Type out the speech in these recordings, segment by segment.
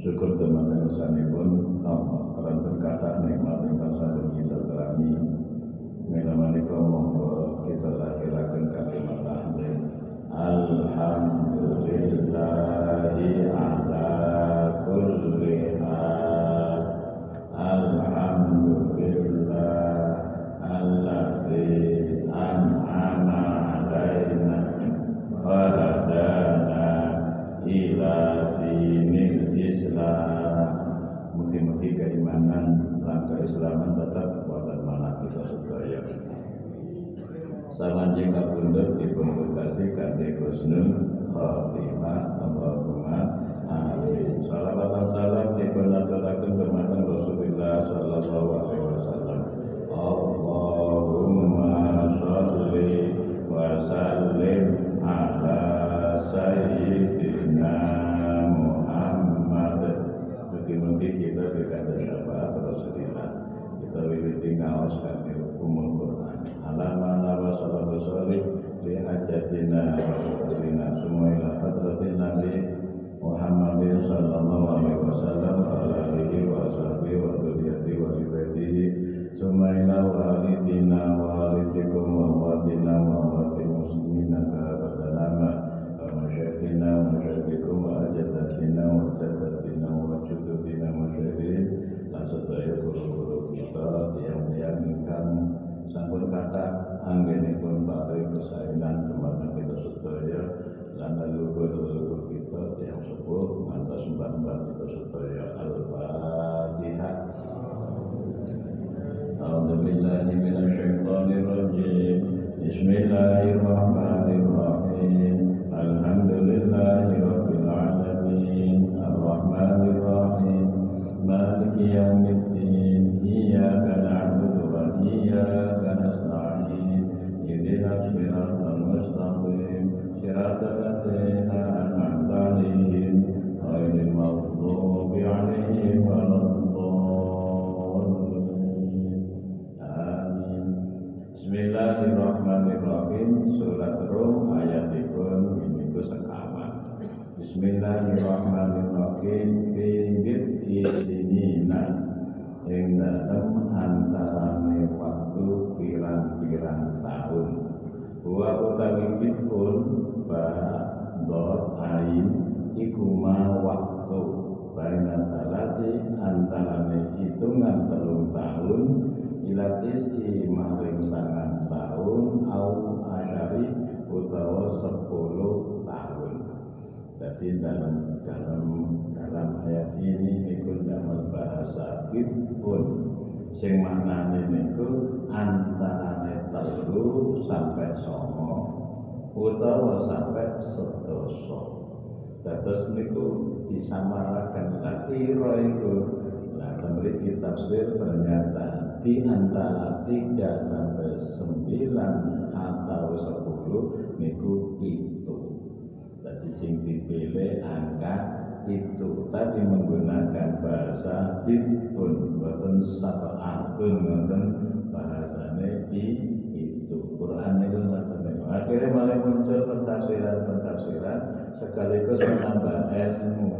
Syukur teman pun Allah kelantan kata nikmat ingkang sampun kita terani. Mila manika monggo kita lahiraken kalimat tahmid. Alhamdulillahi ala kulli hal. Alhamdulillah alladzi an'ama alaina wa hadana ila dinil Islam. Mugi-mugi keimanan lan keislaman tetap wonten manah kita sedaya. Samanjing kapundhut dipun berkasi kanthi husnul khotimah Allahumma amin. Salawat dan salam dipun aturaken dumateng Rasulullah sallallahu alaihi wasallam. Allahumma sholli wa sallim ala sayyidina Muhammad. Mungkin-mungkin kita berkata syafaat Rasulullah. Kita wiwiti ngaos kanthi umul Quran. Alamana wa sallallahu sholli li hajatina wa syukurina semua ila hadratin Nabi Muhammadin sallallahu alaihi wasallam wa alihi wa sahbihi wa dzurriyyati wa ibadihi. Summa ila walidina wa walidikum wa watina wa wati muslimina ka badanama wa masyaikina wa masyaikikum wa ajadatina wa sampun kata anggenipun paring kesainan dumateng kita sedaya lan leluhur-leluhur kita tiang sepuh ngantos mbah-mbah kita sedaya al-fatihah أعوذ بالله من الشيطان الرجيم بسم الله الرحمن الرحيم الحمد لله رب العالمين الرحمن الرحيم مالك يوم Garda ma waktu baina salasi antarane hitungan telung tahun ila isi maring sangat tahun au asyari utawa sepuluh tahun. Jadi dalam dalam dalam ayat ini ikut dalam bahasa bidun sing maknane niku antarane telu sampai songo utawa sampai sedoso Dados niku disamarakan latiro itu Nah, memiliki tafsir ternyata di antara 3 sampai 9 atau 10 niku itu. Jadi sing dipilih angka itu. Tadi menggunakan bahasa bitun, bukan sab'atun, bukan bahasanya di itu. Quran itu Akhirnya malah muncul pentafsiran-pentafsiran sekaligus menambah ilmu.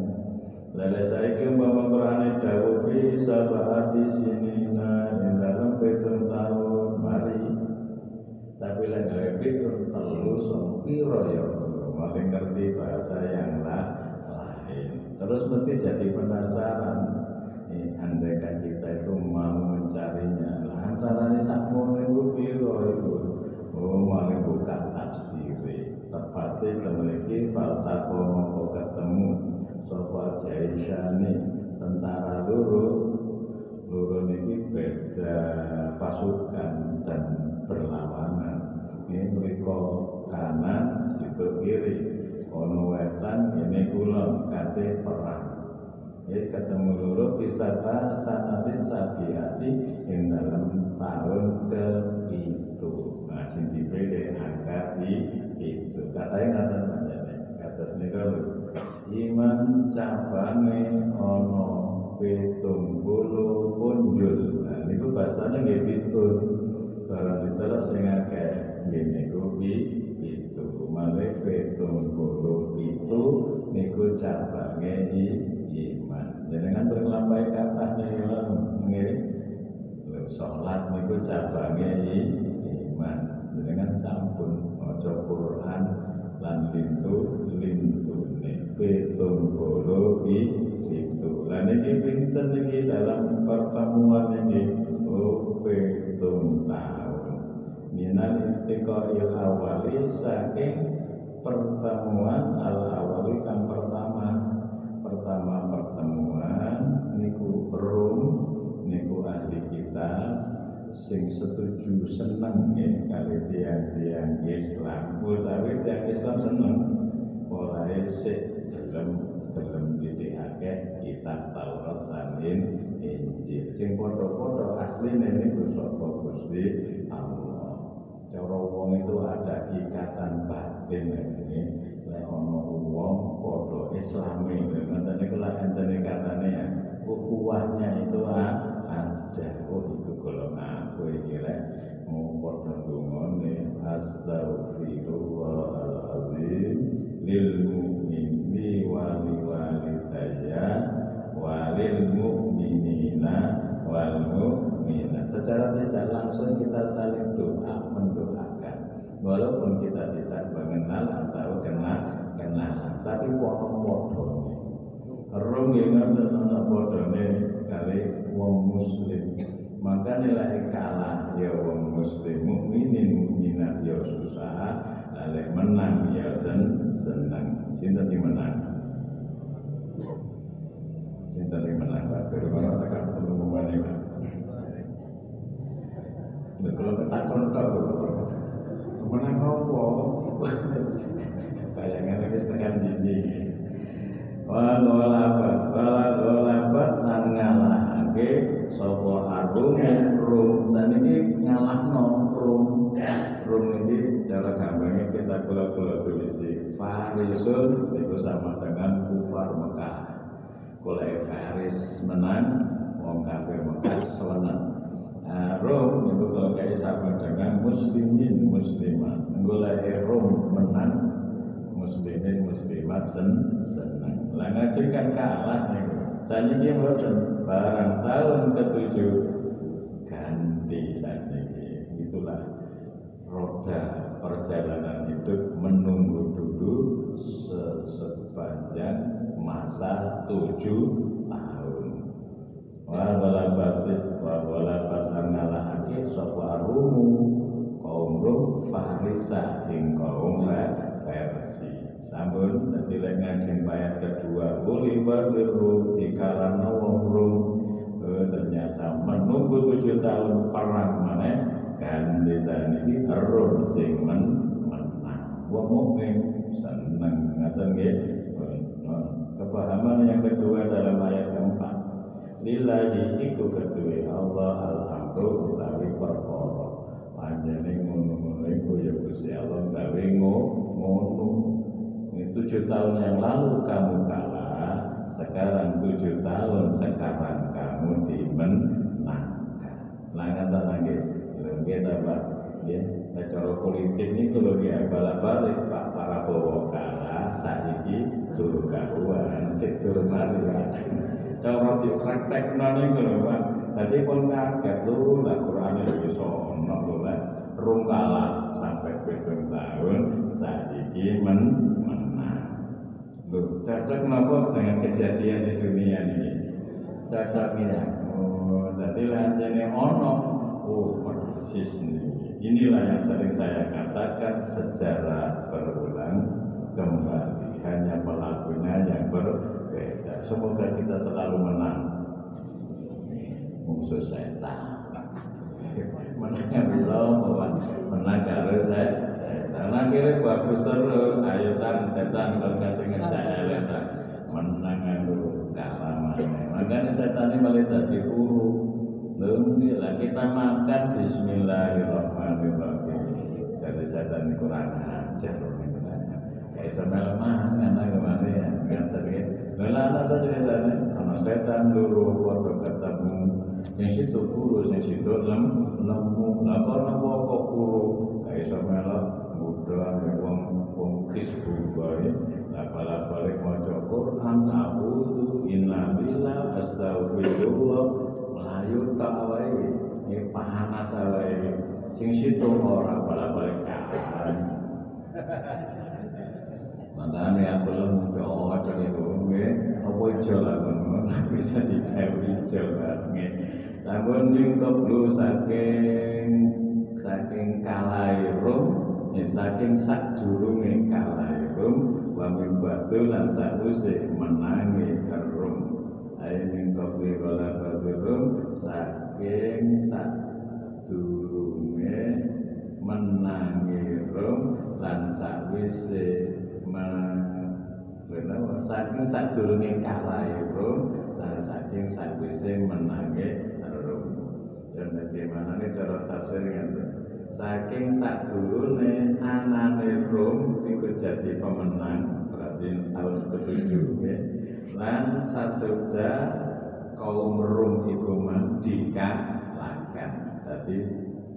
Lalu saya umpama Quran dawuh fi sabati sinina ing dalam pitung tahun mari. Tapi lek gawe pitung telu sing pira ya malah ngerti bahasa yang lain. Terus mesti jadi penasaran. Eh, andaikan kita itu mau mencarinya, lah antaranya sakmono itu piro itu. Oh, malah buka tafsir. Tepatnya memiliki faltako mongko ketemu. Sofa Jaisyani tentara luru. Luru ini beda pasukan dan berlawanan. Ini mereka kanan, situ kiri. Ono wetan, ini kulon, kate perang. Ya ketemu loro wisata sanatis sabiati ing dalam tahun ke itu. Nah sing dipilih angka di katanya kata panjangnya. Kata senika iman cabange ono pitung puluh punjul. Nah niku bahasanya nggih pitun barang ditelok sing akeh. Nggih niku itu malih pitung puluh itu niku cabange iman. Jenengan berkelambai kata nggih. Sholat niku cabange iman. Jenengan sampun maca Quran lan lintu lintune. Pitung puluh itu lan iki pinten iki dalam pertemuan ini oh pitung tahun. Minal intiqail awali saking pertemuan al awali kan pertama. Pertama pertemuan niku rum niku ahli kita sing setuju seneng ya kali tiang-tiang Islam. Utawi tiang Islam seneng. Mulai sik dalam dalam titik akeh kitab Taurat lan Injil. Sing foto-foto asli niku sapa Gusti Allah. Cara wong itu ada ikatan batin ini lek ana wong islami ngoten niku lak enten ikatane ya ukhuwahnya itu ada. Oh itu golongan aku iki lek mau padha ndongane astaghfirullahaladzim. Lil mu'mini wal walidayya walil mu'minina wal mu'minat. Secara tidak langsung kita saling doa mendoakan. Walaupun kita tidak mengenal atau kenal kenal tapi podo-podo Rum yang ngoten ana padane kali wong muslim. Maka nilai kalah ya wong muslim mukminin mukminat ya susah, lalu menang ya sen senang. Cinta sing menang. Cinta sing menang. Kalau tekan ketemu mana Pak? Lha kalau ketakon tok menang apa? Bayangan wis tekan dinding walolabat walolabat lan ngalahake sapa agung rum. Saniki ngalahno rum rum ini cara gampangnya kita kula-kula tulisi. Farisun itu sama dengan kufar Mekah. Kulai faris menang wong kafir Mekah selenang Rom itu kalau kayak sama dengan muslimin muslimat. Gulai Rom menang muslimin muslimat sen senang. Lah ngajeng kan kalah nih. Saniki mboten barang tahun ketujuh ganti saniki. Itulah roda perjalanan hidup menunggu dulu se sepanjang masa tujuh tahun. Wa balabat wa balabat ngalahake sapa arumu kaum rum farisa ing kaum versi sampun lek ngajeng ayat kedua boleh berliru jika wong rum eh, ternyata menunggu tujuh tahun perang mana kan desa ini rum sing men menang. Wong mukmin seneng. Ngaten nggih? Kepahaman yang kedua dalam ayat keempat. Lillahi iku kedue Allah alhamdu utawi perkara. Panjene ngono-ngono iku ya Gusti Allah gawe ngono tujuh tahun yang lalu kamu kalah sekarang tujuh tahun sekarang kamu dimenangkan langan lagi kita pak ya cara politik ini kalau dia balik pak para bawa kalah saiki turu karuan sik turu mari cara dipraktek nani ngono Pak. Dadi pun kaget lho lah Quran iso ono lho lah. Rung kalah sampai pitung tahun saiki men cocok napa dengan kejadian di dunia ini? Cocok ya. Oh, dadi lanjene ono. Oh, persis nih. Inilah yang sering saya katakan secara berulang kembali. Hanya pelakunya yang ber Semoga kita selalu menang musuh setan. Menang Allah, menang karo setan. Akhirnya bagus terus, ayo tan setan kalau kata ngejak menang aku. kalah makanya setan ini malah tadi guru. Lah kita makan Bismillahirrahmanirrahim. Jadi setan ini kurang ajar kayak sama mangan aku mana ya. Nggak ya Lala ada ceritanya karena setan dulu waktu ketemu yang situ kurus yang situ lem lemu lah karena apa kuru kayak sama lah muda wong wong kisbu bae lah bala balik maca Quran a'udzu inna billah astagfirullah melayu tak wae ini panas wae. Sing situ ora bala balik kan Makanya aku lemu doa dari gue, apa ijo lah bisa ijo banget. Namun nyungkep lu saking saking kalairum, ya saking sak jurunge kalairum, wa min batu lan sakuse menangi rum. Ayo nyungkep lu kala baturum, saking sak jurunge menangi rum lan sakwise Benar, saking sadurunge kalahe rum lan saking sakwise menange rum. Dan bagaimana ini cara tafsir ngeten. Saking sadurunge anane rum iku jadi pemenang berarti tahun ketujuh ya. Lan sasudah kaum rum iku dikalahkan. Tadi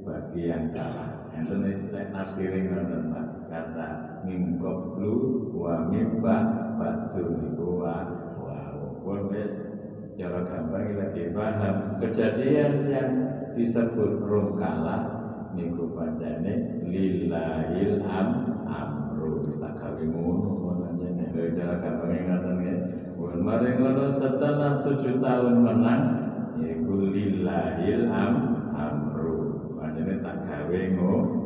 bagi yang kalah. Itu istilah nafsirin ngoten kata min qablu wa min ba'du niku wa pun wis cara gampang kita dipaham kejadian yang disebut rum kalah niku bacane lillahil am amru wis tak gawe ngono ngono cara gampang ngaten ya pun mari ngono setelah tujuh tahun menang niku lillahil am amru panjenengan tak gawe ngono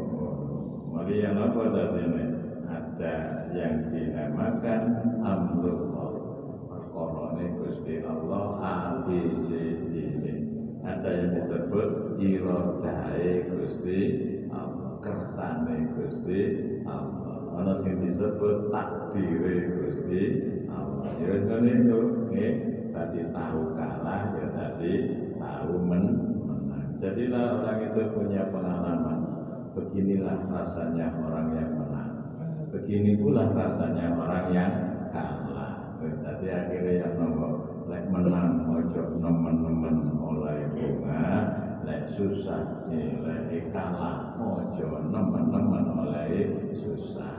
Mari yang apa tadi ini? Ada yang dinamakan amrullah. Perkara Gusti Allah ABCD ini. Ada yang disebut irodai Gusti Allah. Kersane Gusti Allah. Ada yang disebut takdire Gusti Allah. Ya ngene itu. Tadi tahu kalah, ya tadi tahu men menang. Jadilah orang itu punya pengalaman beginilah rasanya orang yang menang begini pula rasanya orang yang kalah tadi akhirnya yang lek menang ojo lek susah lek kalah ojo nemen-nemen oleh susah.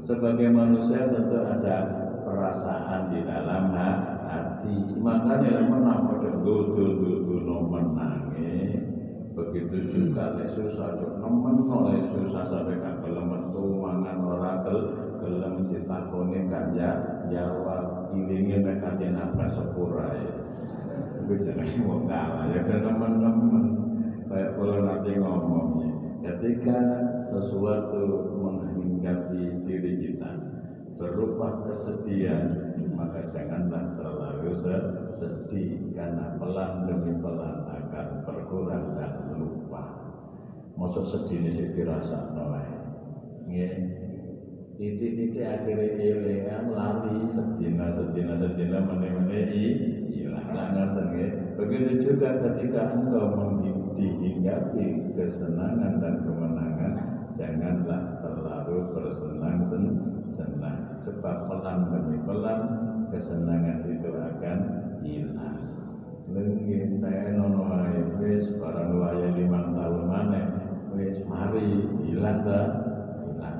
Sebagai manusia tentu ada perasaan di dalam hati. Makanya menang ojo duduk duduk menang begitu juga le susah cok nemen oleh susah sampai gelem metu mangan ora gel gelem ditakoni ganja jawab mek katen apa sepura ya itu jenenge wong kalah. Ya teman-teman kalau nanti ngomongnya ketika sesuatu menghinggapi diri kita berupa kesedihan maka janganlah terlalu sedih karena pelan demi pelan akan berkurang dan Masuk sedih ini sih dirasa wae. Nggih. Titik-titik akhirnya elegan lari sedina sedina sedina mene-mene hilang nggih. Begitu juga ketika engkau dihinggapi kesenangan dan kemenangan, janganlah terlalu bersenang senang. Sebab pelan demi pelan kesenangan itu akan hilang. Lengkin saya nono ae wis barang waya lima tahun mana wis mari hilang ta? Hilang.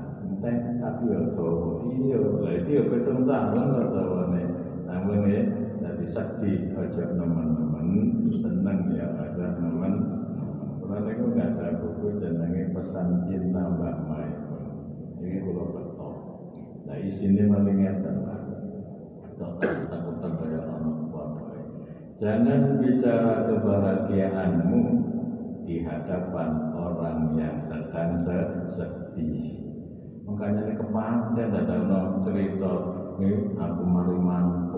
Tapi yo dawa. Iya lha iki yo pitung tahun kok dawane. Namun ya dadi sedih aja nemen-nemen seneng ya Kalau niku ada buku jenenge pesan cinta Mbak Mai. Ini kalau betul. Nah isinya paling ngeten lah. Takut-takutan kayak anak Jangan bicara kebahagiaanmu di hadapan orang yang sedang sedih. Makanya ini kepanten ada cerita ini aku mari mantu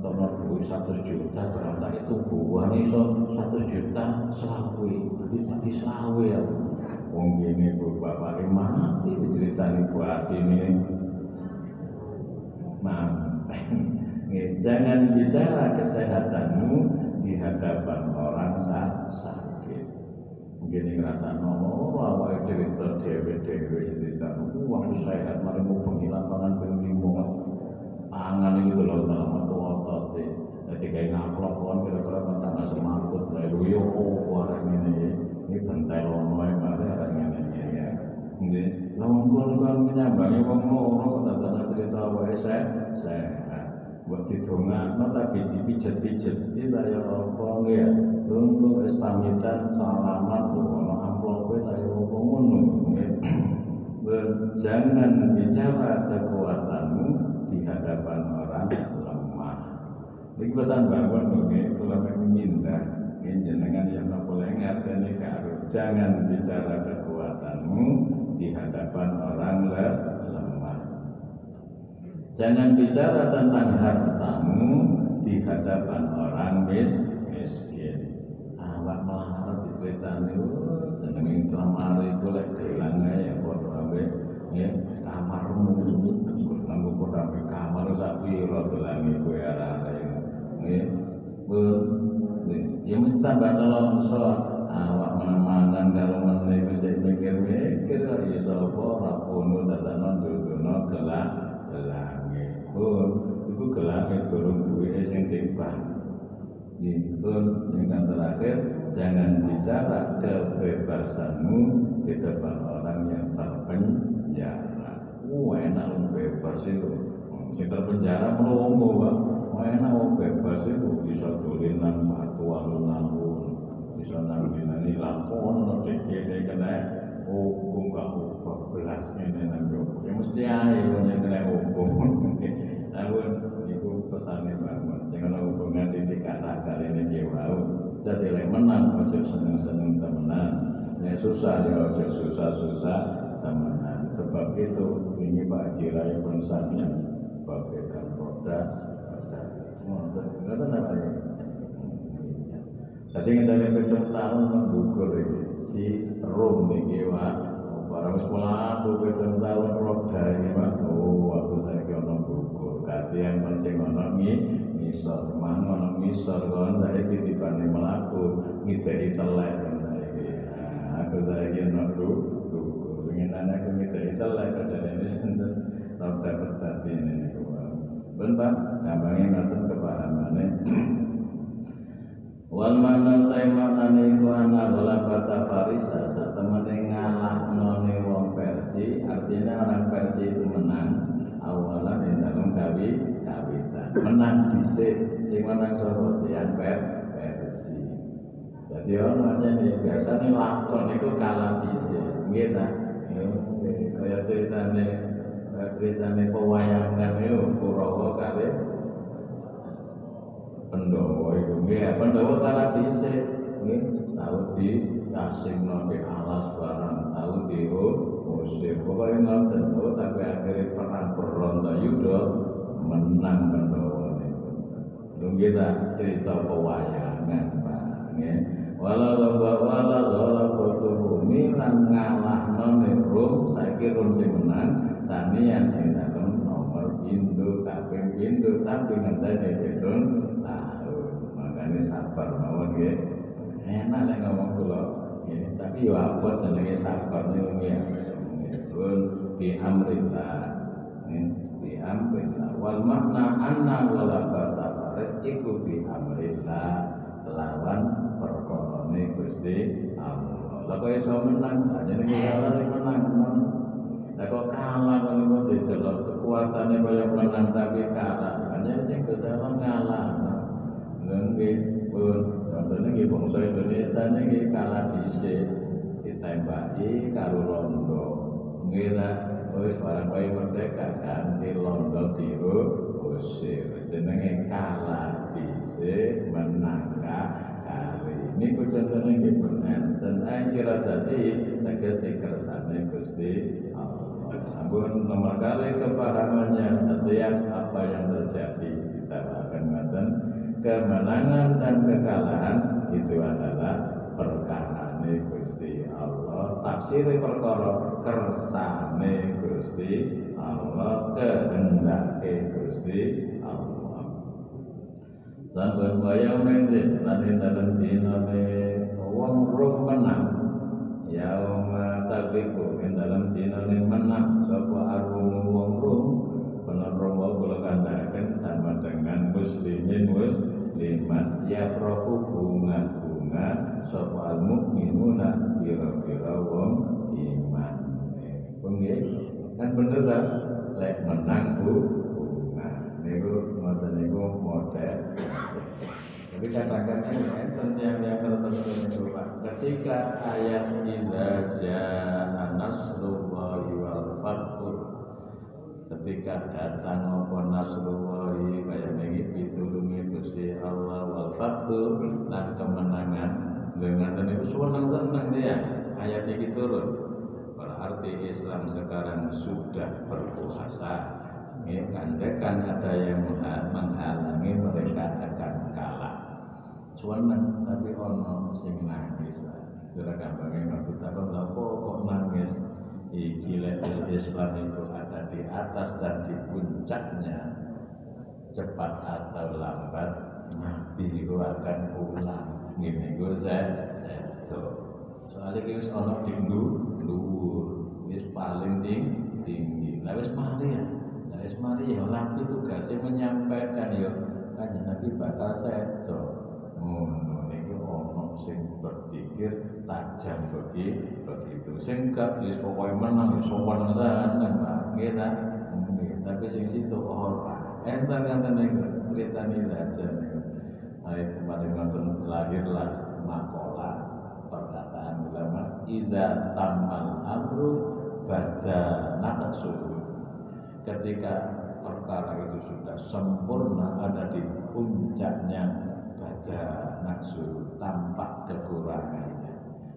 atau no duit satu juta ternyata itu buah nih so satu juta selawi jadi mati selawi ya. Wong gini bu bapak ini mati diceritani buat ini Nggih, jangan bicara kesehatanmu di hadapan orang sakit. Mungkin ngerasa nono awake dhewe dhewe dhewe cerita, "Wah, aku sehat, mari mau penghilang pangan ping limo." Pangan itu lho kayak ngaplok kon kira-kira arek ngene ini bentel ono ae mari arek ngene ya. Lha wong kon menyambangi wong loro wae sehat buat didongakno tapi dipijet-pijet ta ya apa ya. Untuk wis pamitan salaman amplope ta ya jangan bicara kekuatanmu di hadapan ini pesan bangun nggih kula minta ini jenengan yang boleh ngerteni karo jangan bicara kekuatanmu di hadapan orang lemah Jangan bicara tentang hartamu di hadapan orang mis miskin. Awak melarat diceritani, oh, jenenge klamare golek gelang ya ae. Ya, kamarmu nganggo padha ae kamar sak pira gelange kowe arek. Ya. Ya mesti tambah nelongso awak menemangan karo meneh wis mikir-mikir ya sapa ora kono dadanan dudono gelang Oh, itu gelarnya turun duwe sing timbang. Yaitu yang terakhir, jangan bicara kebebasanmu di depan orang yang terpenjara. Wah enak bebas itu. Si terpenjara melongo pak. Enak lu bebas itu bisa tulinan batu alun-alun. Bisa nangin-nangin lakon, notik kene kena hukum kamu belas ini nang Ya mesti ae yang kena hukum. Namun itu pesannya bangun. Sehingga hubungan didikan akal ini dia jadi lek menang ojo seneng-seneng temenan. Ya susah ya ojo susah-susah temenan. Sebab itu ini Pak Jirai pun saatnya bagaikan roda roda apa ya? Tadi kita lihat tahun menggugur ini si Rom ini Pak. Barang sekolah aku tahun roda ini Pak. Oh aku saya kira katihan pancing ana ngisor. Mang ana ngisor kon saiki dibanding melaku ngideki telek saiki. Aku saiki ana dukur ingin anak aku ngideki telek kadang ini sinten? Rada bertati ini ben Pak gampangnya ngaten kepahamane wal mana taimanane iku ana bata farisa satemene none wong versi artinya orang versi itu menang. Awalan yang dalam kawi kawitan menang dhisik. Sing menang sapa? Tiang versi jadi orang nih biasa nih lakon itu kalah dhisik. Nggih ta? Kaya ceritane ceritane pewayangan itu Kurawa kali Pendowo itu nggih Pendowo kalah dhisik. Nggih di kasing nabi alas barang tahu di musik pokoknya ngoten tapi akhirnya perang berontak yudo menang Pandawa niku. Lho kita cerita pewayangan Pak. Nggih. Wala lomba wala lomba turumi lan ngalahno ning Rum. Saiki Rum sing menang sanian ing dalem nomor pintu kaping pintu tapi ngenteni pitung makanya sabar mawon nggih. Enak nek ngomong kula tapi yo apa jenenge sabar niku nggih. Pun bi amrillah bi amrillah. Wal makna anna wala bata faris iku bi amrillah lawan perkorone Gusti Allah. Lah kok iso menang? Aja nek kalah menang lah kok kalah kok niku didelok kekuatane kaya menang tapi kalah. Hanya sing Allah ngalah nggih pun contohnya nggih bangsa Indonesia niki kalah dhisik ditembaki karo rondo ngira wis barang kowe merdeka ganti londo tiru usir. Jenenge kalah dhisik menang kali. Niku contone nggih bener dan akhirah tadi tegese kersane Gusti Allah. Ampun nomor kali kepahamannya setiap apa yang terjadi kita akan ngaten kemenangan dan kekalahan itu adalah perkara Gusti Allah. Tafsir perkara kersane Gusti Allah kehendake Gusti Allah. Saben wayang mendin lan dalem dinane wong rum menang. Yauma tabiku ing dalem dinane menang sapa arum wong wa kula kandhaken sama dengan muslimin muslimat. Yafrahu bunga-bunga sapa mukminuna kira-kira wong iman. Pengen kan bener kan lek menang bu. Bunga. Niku ngoten niku model. Jadi katakan enten yang yang tertentu itu Pak. Ketika ayat idza jaa nasrullahi wal fathur ketika datang apa nasrullahi kaya niki pitulungi Gusti Allah wal fathur dan kemenangan. Dengan itu senang-senang dia ayat ini turun. Berarti Islam sekarang sudah berkuasa. Ya, kandekan ada yang menghalangi mereka akan kalah. Seneng tapi ono sing nangis gampangnya ngerti tapi kok nangis iki Islam itu ada di atas dan di puncaknya cepat atau lambat Nabi itu akan pulang. Gini gue saya saya soalnya kita ono di luhur wis paling tinggi tinggi. Lah wis mari ya. Lah wis mari ya nabi tugasnya menyampaikan ya. Kan nabi bakal seto ngono niki ono sing berpikir tajam begi begitu sing gak wis pokoke menang ya sowan sana Pak nggih ta. Tapi sing situ ora enten enten niku critani aja niku Ayo kemarin nonton lahirlah makola perkataan ulama ida tamal amru bada naqsu. Ketika perkara itu sudah sempurna ada di puncaknya pada nafsu tampak kekurangannya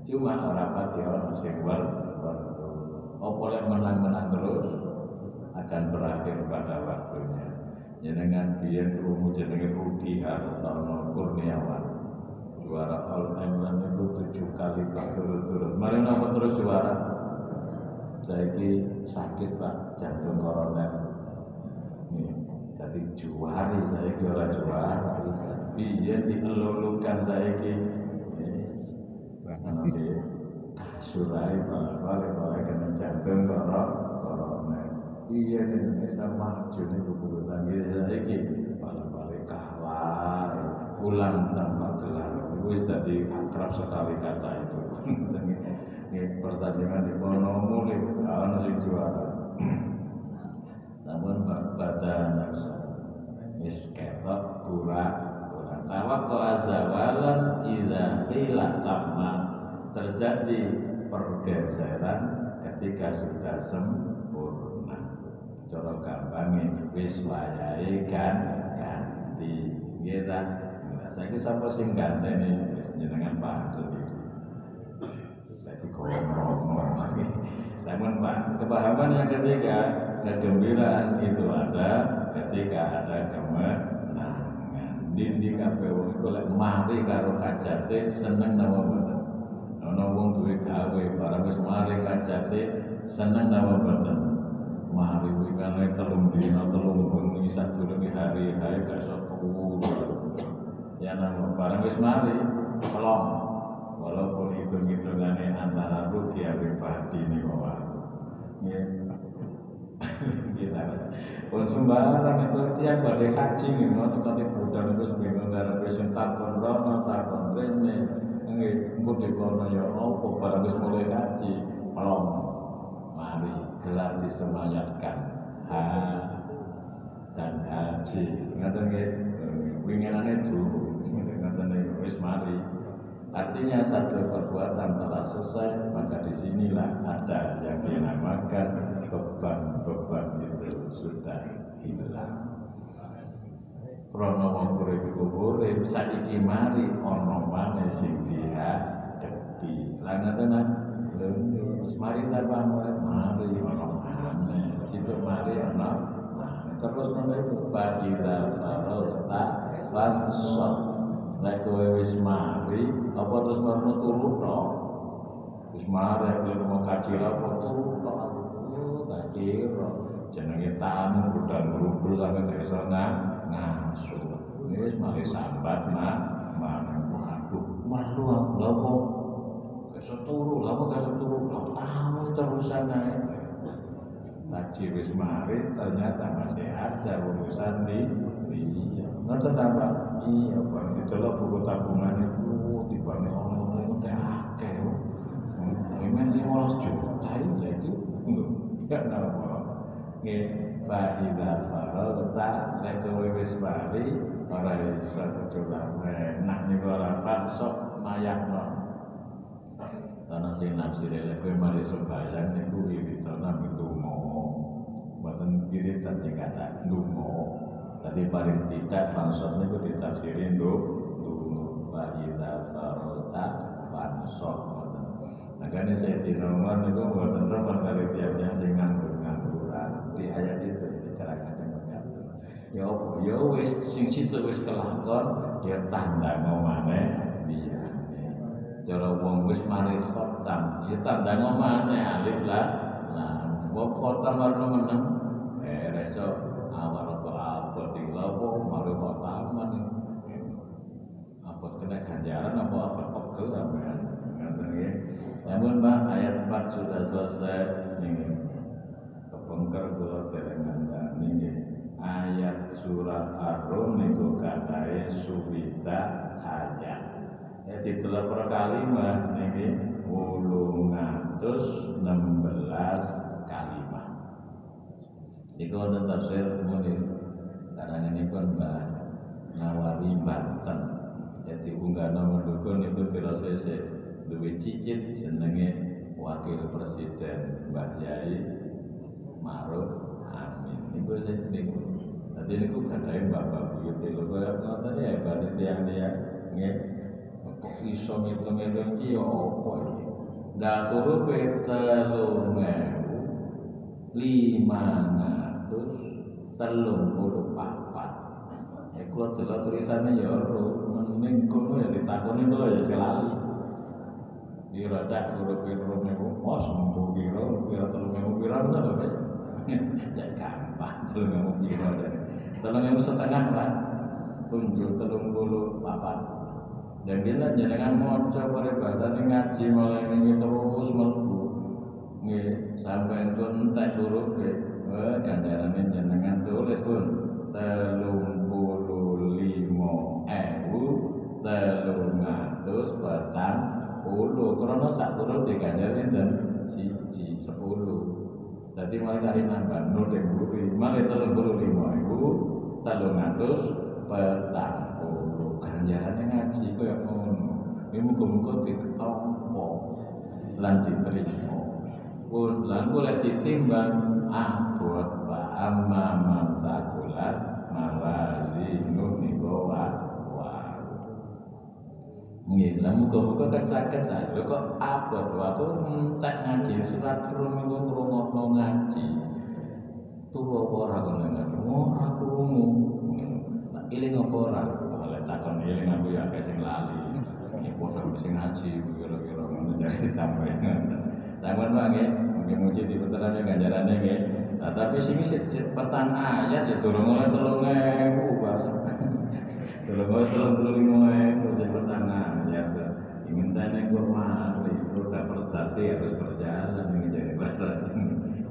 cuma orang pati orang sing wal boleh menang-menang terus akan berakhir pada waktunya. Jenengan biyen krungu jenenge Rudi Hartono Kurniawan. Juara All England itu tujuh kali berturut-turut. Mari napa terus juara? Saya ini sakit pak. Jantung koroner. Nih jadi juari. Saya kira juara. Iya dielulukan saya ini nanti malah balik balik kena jantung koroner iya di Indonesia maju nih buku tanggi saya ini malah balik kalah pulang tanpa gelar. Wis tadi akrab sekali kata itu. Ini pertandingan di kono mulai ana sing juara. Namun badan wis ketok kurang kurang tawakko azawalan idza qila tamma terjadi pergeseran ketika sudah sempurna. Cara gampangnya wis wayahe kan ganti. Nggih ta? Saiki sapa sing ganteni? Wis jenengan Pak Dadi ngomong Namun Pak, kepahaman yang ketiga kegembiraan itu ada ketika ada kemenangan. Dindi kabeh wong iku lek mari karo kajate seneng napa. Ana wong duwe gawe barang wis mari kajate seneng napa mboten. Mari kuwi kan telung dina telung bengi sadurunge hari hari gak iso. Ya nang barang wis mari pelong walaupun hitung-hitungannya antara rugi pribadi nih ya. Kita pun sembarang itu tiap badai haji nih mau nanti budan itu bingung dari pesen takon rono takon rene nggih engko dikono ya apa barang wis mulai haji pelong mari gelar disemayatkan. Ha. Dan haji. Ngaten nggih winginane dulu. Ngaten wis mari. Artinya satu perbuatan telah selesai, maka di sinilah ada yang dinamakan beban-beban itu sudah hilang. Rono wong urip iku urip saiki mari ana maneh sing dihadapi. Lah ngoten Terus mari tanpa mari ana maneh. Situ mari ana Terus ngono iku fadila farota fansot Nek kowe wis mari, apa terus marno turu to? Wis mari kowe mau kaji apa turu? Oh, tak kira jenenge tamu budal berubul sampe gak iso ngasuh. Wis mari sambat mak. Mana waduh malu aku. Lha kok kesel turu. Lha kok kesel turu? Tamu terusan ae. Haji wis mari ternyata masih ada urusan di iya. Ngoten apa? Iya Pak didelok buku tabungan itu tibane itu teh akeh. Memang 15 juta itu enggak apa. Nggih fa idza faragta lek wis mari ora iso kecuali nak niku ora sok mayakno Tanah sing nafsire lek kowe mari sembayang niku wiwitana ndonga mboten kiri tadi kata ndonga tadi paling tidak fansot niku ditafsiri ndonga fa idza fansot Makanya saya di itu buatan roman kali tiapnya sing nganggur ngangguran di ayat itu. Ya apa? Ya wis sing situ wis kelakon ya tanda ngomane dia. Cara wong wis mari khotam ya tanda ngomane alif lah. Nah, wong khotam baru meneng eh reso awal atau apa di lawo mari khotam apa kena ganjaran apa apa pegel apa ya. Namun Pak ayat 4 sudah selesai nih kepengker kula dereng ngandani nggih. Ayat surat Ar-Rum niku katae suwita ayat. Ya ditelok per kalimat niki 816 kalimat. Iku wonten tafsir Munir. Karena ini pun Mbak Nawawi Banten. Jadi unggah nomor dukun itu sesek duwe cicit jenenge wakil presiden Mbah Yai Maruf Amin niku sing niku dadi niku gadahe bapak buyut lho kaya ngoten ya berarti tiang-tiang nggih kok iso ngitung-ngitung iki ya apa iki? Ndak huruf telung ewu lima ratus telung puluh papat. Ya kalau delok tulisannya ya mending kono ya ditakoni kula ya selali diracak huruf huruf niku oh sembuh piro piro telung ewu bener lho ya gampang telung ewu piro telung ewu setengah lah. Tunjuk telung puluh papat. Dan kita jenengan moco pada bahasa ini ngaji mulai ini terus melbu nggih sampai entek huruf eh ganjarannya jenengan tulis pun. Telung puluh lima ewu telung atus petang puluh. Karena sak huruf diganjarin dan siji sepuluh. Jadi mulai dari nambah nol dan buri mulai telung puluh lima ewu telung atus petang puluh ganjarannya ngaji kaya ngono ini muka-muka ditompo lan diterima pun lan boleh ditimbang abot wa amma man sakulat mawazinu niku wa Nggih, lah muga-muga saged ta. Kok abot waktu entek ngaji surat rum iku ngrungokno ngaji. Turu apa ora kono ngaji? Ora krungu. Nah, iling apa ora? Oleh takon iling aku ya akeh sing lali. Iki padha sing ngaji kira-kira ngono jadi tambah. Tangan Pak nggih, mungkin muji di peterane ganjarane nggih. Nah, tapi sing petang ayat ya durung oleh 3000, Pak. Durung oleh 35.000 di petang ayat. Ingin tanya kok mari, roda perdati harus berjalan ini jadi barat.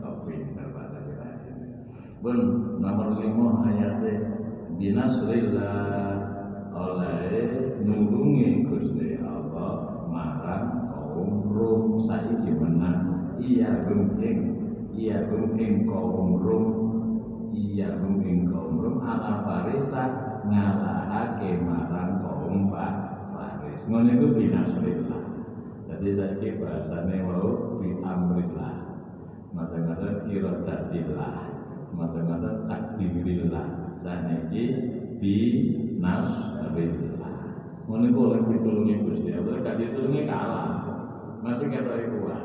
Oh, pintar Pak Bun, nomor 5 ayatnya binasrillah oleh nulungi Gusti Allah marang kaum Rum. Saiki menang. Iya guming iya guming kaum Rum. Iya guming kaum Rum. Ala Farisa ngalahake marang kaum Faris. Ngono iku binasrillah. Jadi saiki bahasane wau bi amrillah mata-mata iradatillah mata-mata takdirillah saniki bi nasrillah ngono iku oleh ditulungi Gusti Allah gak ditulungi kalah. Masih ketok kuat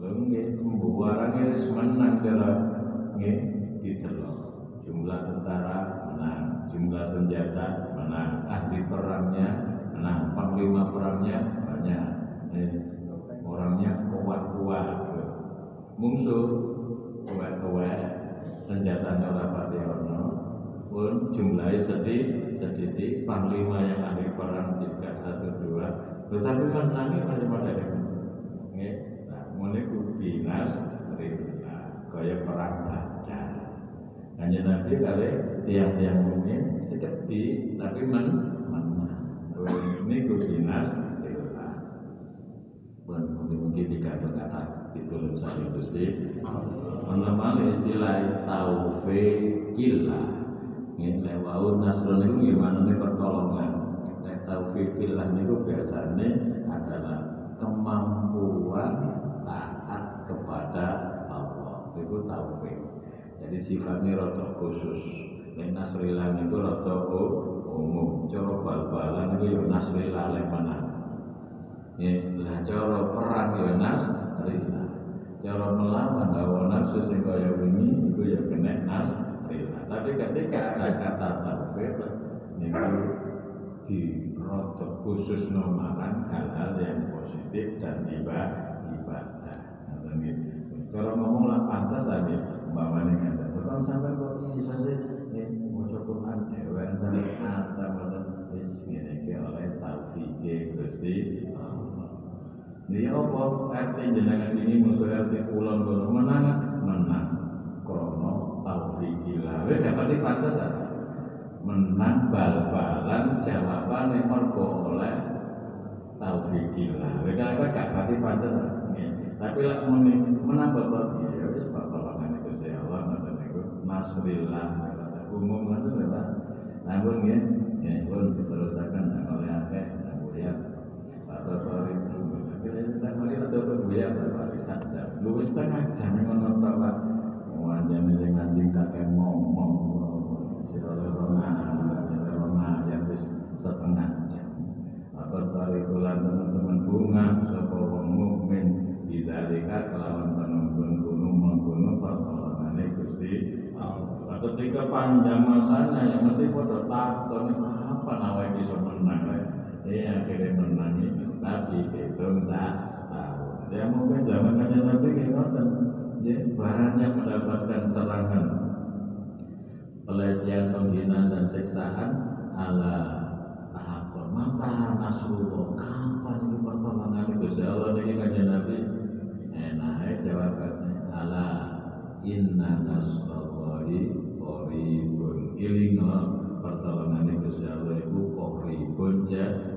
lho nggih sembuh. Warange wis menang cara nggih ditelok jumlah tentara menang jumlah senjata menang ahli perangnya menang panglima perangnya banyak. Eh, orangnya kuat-kuat. Musuh kuat-kuat senjatanya ora pati ono pun jumlahnya sedih sedikit. Panglima yang ahli perang tiga satu dua. Tetapi menangnya masih pada ini nah mulai binas rina kaya perang badar. Hanya nabi kali tiang-tiang mungkin sekepi tapi men menang. Ini binas rina. Pun mungkin-mungkin dikata-kata ditulung saya Gusti. Menemani istilah taufikillah ini wau nasrul itu gimana nih pertolongan. Nek taufikillah niku biasanya adalah kemampuan taat kepada Allah. Itu taufik jadi sifatnya rotok khusus. Nek nasrillah niku rotok umum. Cara bal-balan itu ya nasrillah mana ya lah perang ya nasrillah cara melawan hawa nafsu sing kaya wingi iku ya kena nas tapi ketika ada kata taufik niku di rotok khusus nomakan hal-hal yang positif dan ibadah ibadah cara ngomong lah pantas aja umpamanya kata kalau sampai kok iso sih? Maca Quran dewe sampai kata maca wis ngene oleh taufik Gusti dia apa RT jenengan ini musuh RT pulang kono menang menang krono taufikillah. Wis dapat pantes menang bal-balan jawaban yang mergo oleh taufikillah. Wis kan gak pati pantes Tapi muni menang bapak ya wis pertolongan Gusti Allah ngoten niku nasrillah umum ngoten lho. Namun nggih, ya pun diterusaken oleh akeh ya Pak Sorry tak. Lu setengah jam ngono Pak. Wanjane sing ngaji ngomong rona sira rona ya wis setengah jam. Apa sari teman-teman bunga sapa wong mukmin bidzalika kelawan penunggun gunung menggunung pertolongane Gusti. Ketika panjang masanya ya mesti pada takon apa nawa bisa menang ya akhirnya menang tapi itu tak Ya mungkin zaman kanjeng Nabi ngoten. Ya, banyak mendapatkan serangan pelecehan, penghinaan dan siksaan ala tahakon. Mata nasrullah, kapan ini pertolongan Gusti Allah niki kanjeng Nabi? Enak jawabannya ala inna nasrallahi qaribun. Ilinga pertolongan Gusti Allah iku qaribun jadid.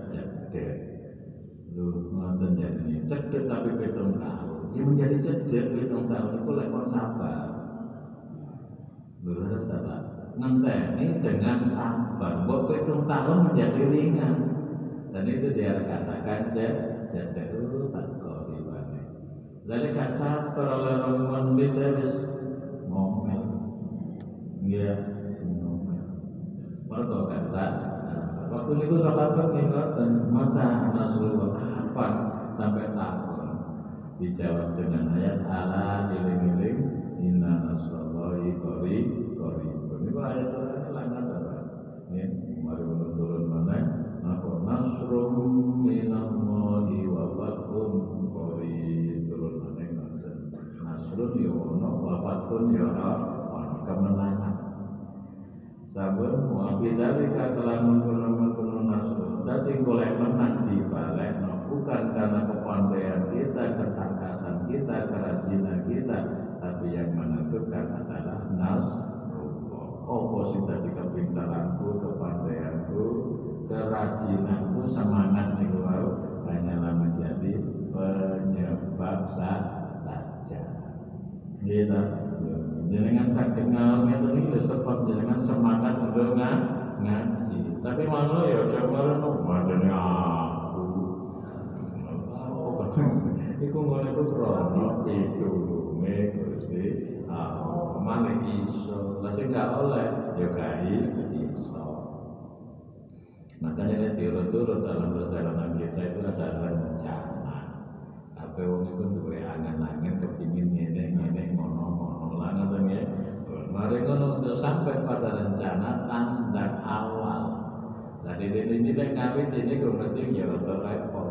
Lu ngoten jadi cedek tapi betul tahun. Yang menjadi cedek betul tahun itu lekor sabar. Lu harus sabar. Ngenteni dengan sabar. Buat betul tahun menjadi ringan. Dan itu dia katakan cedek itu tak dibanding. Lalu gak sabar oleh rombongan beda wis ngomel. Iya, ngomel. Mereka gak sabar. Waktu itu sahabat ngingatan mata Nasrullah kapan sampai tahun dijawab dengan ayat ala iling-iling inna nasrallahi qori qori ini kok ayat itu langat apa ini mari turun mana apa nasrum minallahi wa fathun qori. Turun mana ngoten. Nasrun ya ono wa ya kemenangan. Sabun wa bidzalika telah mengkono-mengkono nasrun dadi golek menang di balik no bukan karena kepandaian kita, ketangkasan kita, kerajinan kita, tapi yang menentukan adalah nasrullah. Apa sing dadi kepintaranku, kepandaianku, kerajinanku, semangat niku hanyalah menjadi penyebab saja. Gitu. Jenengan sakit ngalos ngeten iki lho sebab jenengan semangat untuk ngaji. Tapi malu ya aja merenung madene Iku ngono iku krono pitulunge Gusti Allah. Mane iso. Lah sing gak oleh ya gak iso. Makanya nek turut-turut dalam perjalanan kita itu ada rencana. Apa wong iku duwe angan-angan kepingin ngene ngene ngono ngono ngoten ya. Mari ngono untuk sampai pada rencana tanda awal. Nah, di ini ini ngawit ini gue mesti nyerotor repot.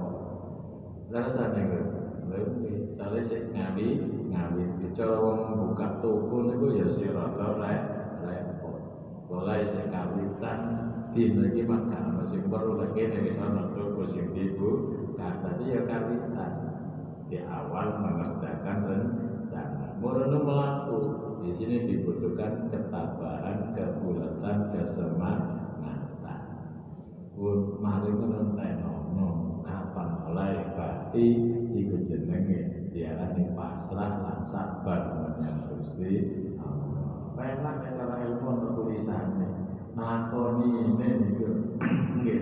Rasanya gue lebih soalnya sih ngawi ngawi bicara wong buka toko niku ya si rata repot mulai sing kawitan dina iki maka ana sing perlu lagi nek wis ana toko sing dibu kata dia kawitan di awal mengerjakan rencana. Murni melaku. Di sini dibutuhkan ketabahan kebulatan kesemangatan pun mari no kapan mulai? Berarti iku jenenge diarani pasrah lan sabar menyang Gusti Allah. Penak cara ilmu tulisannya nglakoni ini niku nggih.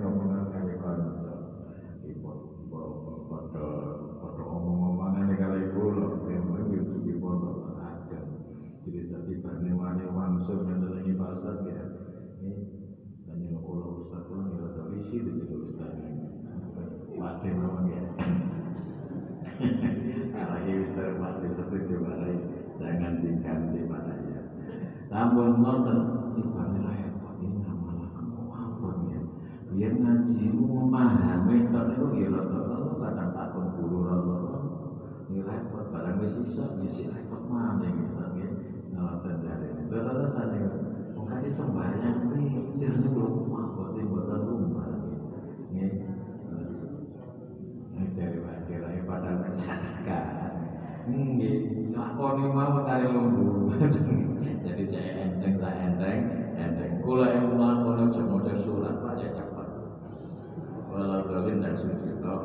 Ngomong kali ibu padha padha omong-omongan kali kula itu jadi tadi bane mendalangi pasar ya kula ustaz kula ta isi di ustaz. Mati ya Ustaz Mati jangan diganti mana Namun ngoten ibane repot ini malah apa ya. Biar ngaji memahami tok niku nggih rada kadang takon guru rada. Ini repot barang wis iso ya sik repot maning gitu nggih. Ngoten jarene. Lha terus sane wong kate sembahyang mikir niku apa mboten lumrah nggih. Nggih. Dari wae padahal sadakah. Nggih, lakoni mawon kali lumbu. Jadi cek enteng saya enteng, enteng. Kula yang melakukan aja model surat ya cepat. Walau dolin dan suci toh.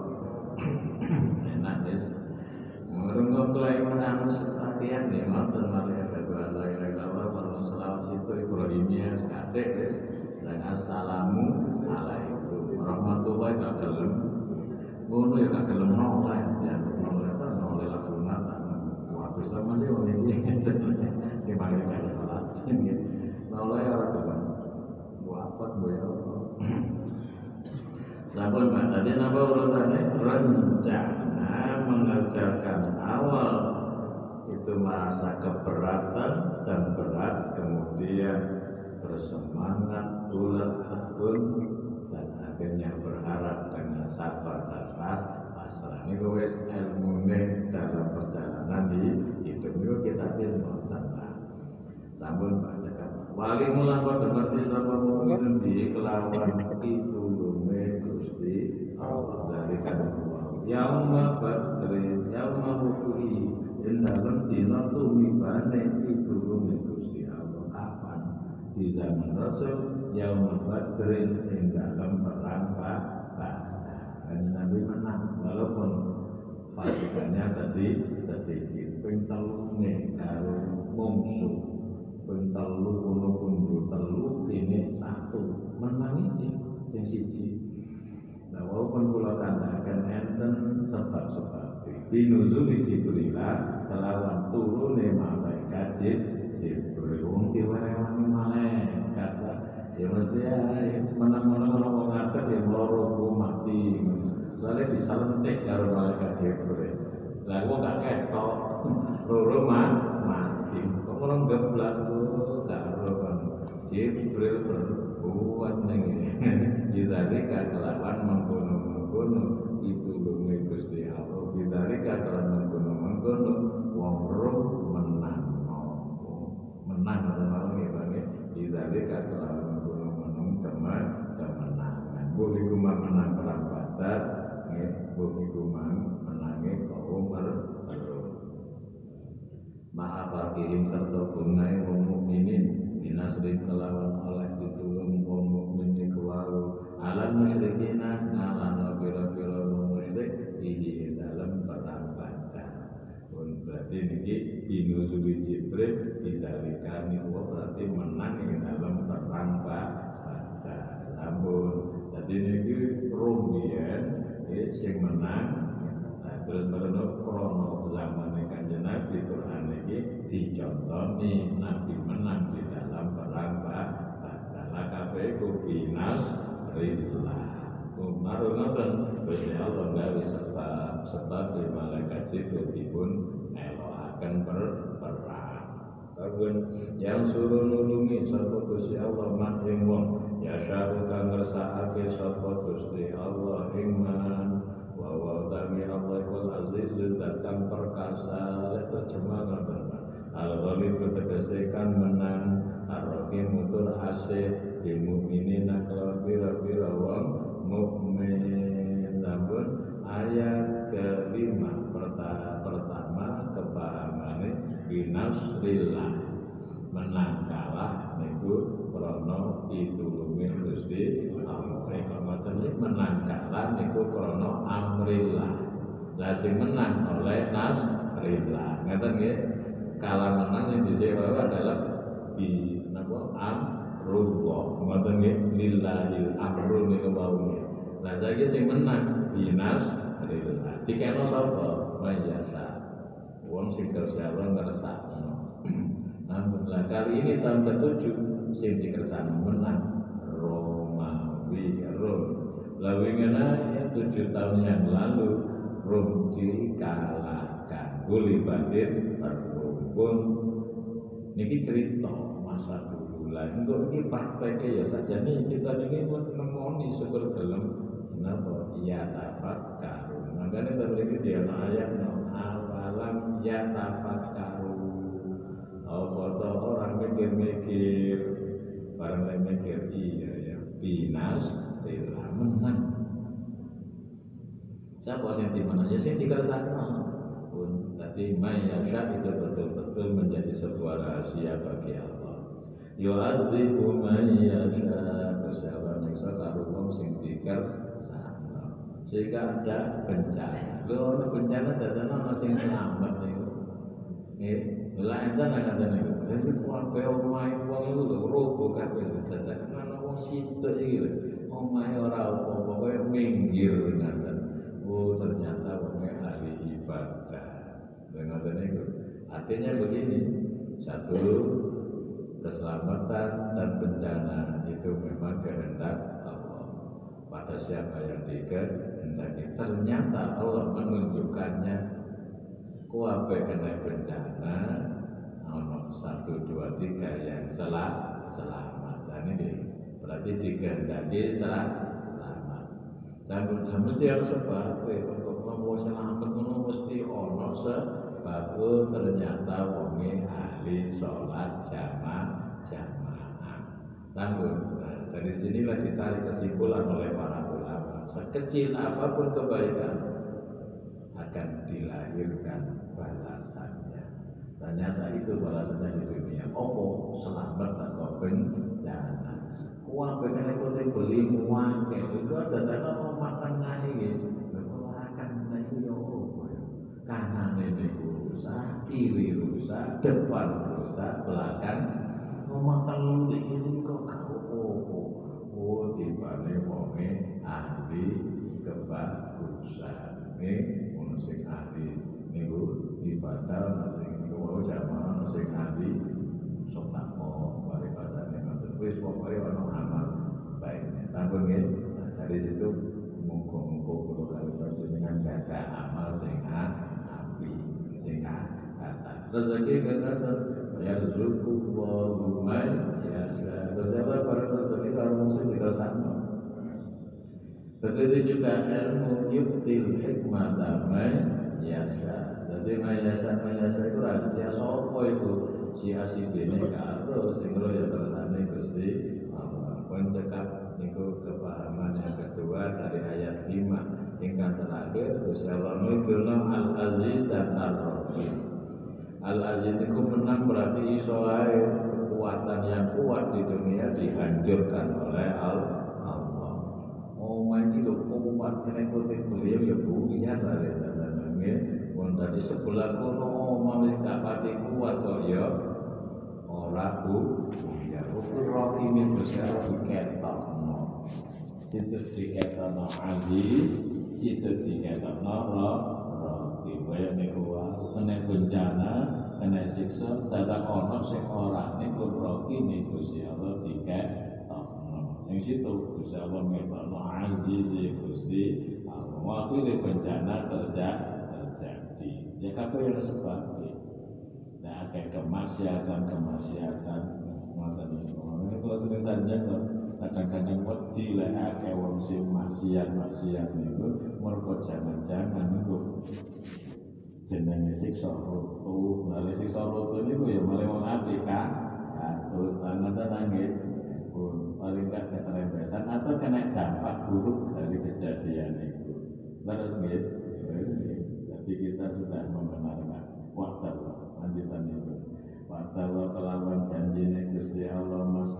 Enak des. Ngurung kok kula yang menangus latihan nih, ngoten mari an la ilaha illallah wa selawat situ Ibrahimnya kadek des. Dan assalamu alaikum warahmatullahi wabarakatuh. Ngono ya gak gelem nolak ya. Nolak apa nolak lagu nata. Sih wong iki. Di mana kaya Latin ya. Nolak ora gelem. Wafat bu ya. Sampun Mbak, tadi napa urutannya? Rencana mengerjakan awal itu merasa keberatan dan berat kemudian bersemangat bulat tekun dan akhirnya berharap dengan sabar dan pas pasrah ini wis ilmu dalam perjalanan di itu kita ilmu tentang namun baca kata wali mula pada ngerti sama mungkin di kelawan itu lume gusti Allah. Dari kata yauma badri yauma hukui yang dalam dina tumibane itu lume gusti Allah. Kapan? Di zaman Rasul yauma badrin yang dalam perang Badar Nabi menang walaupun pasukannya sedih sedikit ping telune karo mungsuh ping telu kono pundu telu ini satu. Menang iki sing siji. Nah walaupun kula kandhaken enten sebab-sebab. Binuzul Jibril kelawan turune malaikat Jibril wong diwerewangi malaikat ya mesti ya menang-menang wong ngadeg ya loro mati. Soalnya diselentik karo malaikat Jibril. Lah kok gak ketok loro mati kok orang geblak gak kan. Jibril berbuat ning Yudhalika kelawan mengkono-mengkono. Itu lumi Gusti Allah. Yudhalika kelawan mengkono-mengkono. Wong roh menang menang mau nggih Yudhalika kelawan mengkono-mengkono. Teman kemenangan boleh kumang menang perang Badar nggih. Kumang menangi kaum berterus ma'afarkihim serta bungai wong mukminin minasrin kelawan oleh ditulung wong mukmin iku wau alam musyrikina ngalano pira-pira wong musyrik ihi dalam Badar pun berarti niki binuzuli Jibril didalikani wa berarti menang ing dalam perang Badar ampun jadi niki rumiyen sing menang. Nah terus baru krono zaman kanjeng Nabi Quran ini dicontoni Nabi menang di dalam perang Badar kabeh ku binas rillah Umaru ngoten Gusti Allah gawe sebab sebab di malaikat Jibril dipun elokaken per perang. Kagun yang suruh nulungi sapa Gusti Allah mak ing wong ya syaru kang ngersakake sapa Gusti Allah ing man. Wa wa Allah kul aziz dan kang perkasa terjemah Al-Ghalib ketegesekan menang Ar-Rahim mutul asih Bil mu'minina bira-bira wong Namun ayat kelima pertama, pertama kepahamannya Binasrillah Menang kalah niku krono ditulungi Gusti Allah. Reklamatan ini menang kalah niku krono amrillah. Lah sing menang oleh nasrillah. Ngeten nggih? Menang sing dhisik adalah di napa amrullah. Ngoten nggih. Lillahil amru niku wau Lah saiki sing menang binas rillah. Dikena sapa? Mayasa. Wong sing kersa Allah. Namun lah kali ini tahun ketujuh sing dikersakno menang Romawi Rom. Lalu ya tujuh tahun yang lalu Rom dikalahkan. Gulibatin terkumpul. Niki cerita masa dulu lah. Untuk ini prakteknya ya saja nih kita ini nemoni syukur gelem Kenapa? Ya tafakkaru. Makanya kita beri dia ayat no awalam ya tafakkaru. Oh, foto orang mikir-mikir, barang lain mikir iya ya. Binas rela menang. Siapa yang di mana? Ya sih tiga sana pun tadi mayasya itu betul-betul menjadi sebuah rahasia bagi Allah. Yu'adzibu mayasya bersabar neksa karo wong sing tiga sehingga ada bencana. Lo ada bencana dan ana sing selamat niku. Nggih, lha enten ngaten niku. Jadi kabeh omahe wong iku lho robo kabeh dadak ana wong situ iki lho. Omahe ora apa-apa minggir ngaten. Oh, ternyata wong ahli ibadah. Ngaten niku. Artinya begini, satu keselamatan dan bencana itu memang kehendak pada siapa yang dikehendaki. Ternyata Allah menunjukkannya kuabe kena bencana nomor satu dua tiga yang selah selamat. Dan ini berarti dikehendaki selah selamat. Dan mesti harus sebab untuk mau selamat mesti ono sebab ternyata wonge ahli sholat jamaah jamaah. Namun dari sinilah ditarik kesimpulan oleh para ulama. Sekecil apa pun kebaikan akan dilahirkan balasannya. Ternyata itu balasannya di dunia. Opo selamat atau bencana. Uang pengen itu beli uang itu ada dalam mau makan naik. Kanan ini rusak, kiri rusak, depan rusak, belakang. Mau makan lu ini kok oh tibane wonge ahli kebagusan ini ono sing ahli niku ibadah sing niku wae jamaah sing ahli sotako bari pasane ngoten. Wis pokoke ono amal baiknya. Sampun nggih. Nah, dari situ muga-muga kula kali panjenengan gada amal sing kata rezeki ya wa ya Bersama para rezeki kalau kita sama. Begitu juga ilmu yuktil hikmah damai yasa. Jadi mayasa mayasa itu rahasia sopo itu si asidene karo sing ya tersane Gusti Allah. Pun cekap niku kepahaman yang kedua dari ayat 5 tingkat terakhir Gusti Allah nunjukno Al Aziz dan Al Rahim. Al Aziz itu menang berarti iso kekuatan yang kuat di dunia dihancurkan oleh Allah. Oh, main itu kuat kena kutik beliau ya lah ya tadi. Pun tadi sebelah kono oh, mau tak pati kuat kok ya. Ora bu, ya roh ini besar diketok. Situ diketok no aziz, situ diketok no roh roh. Kaya niku kena bencana kena siksa dadak ono sing ora niku roki niku Gusti Allah diketokno. Sing situ Gusti Allah ngetokno aziz Gusti Allah. Waktu ini bencana terjadi terjadi. Ya kabeh yang sebab nah kayak kemaksiatan kemaksiatan. Ngoten niku. Ini kalau sering saja kadang-kadang wedi lek akeh wong sing maksiat maksiat niku mergo jangan-jangan niku. Jenenge siksa rutu. Lalu siksa rutu ini ya mulai wong apik kan atau tangan nangis. Pun paling gak keterempesan atau kena dampak buruk dari kejadian itu. Terus gitu jadi kita sudah membenarkan waktu lanjutan itu. Waktu kelawan janji Gusti Allah mas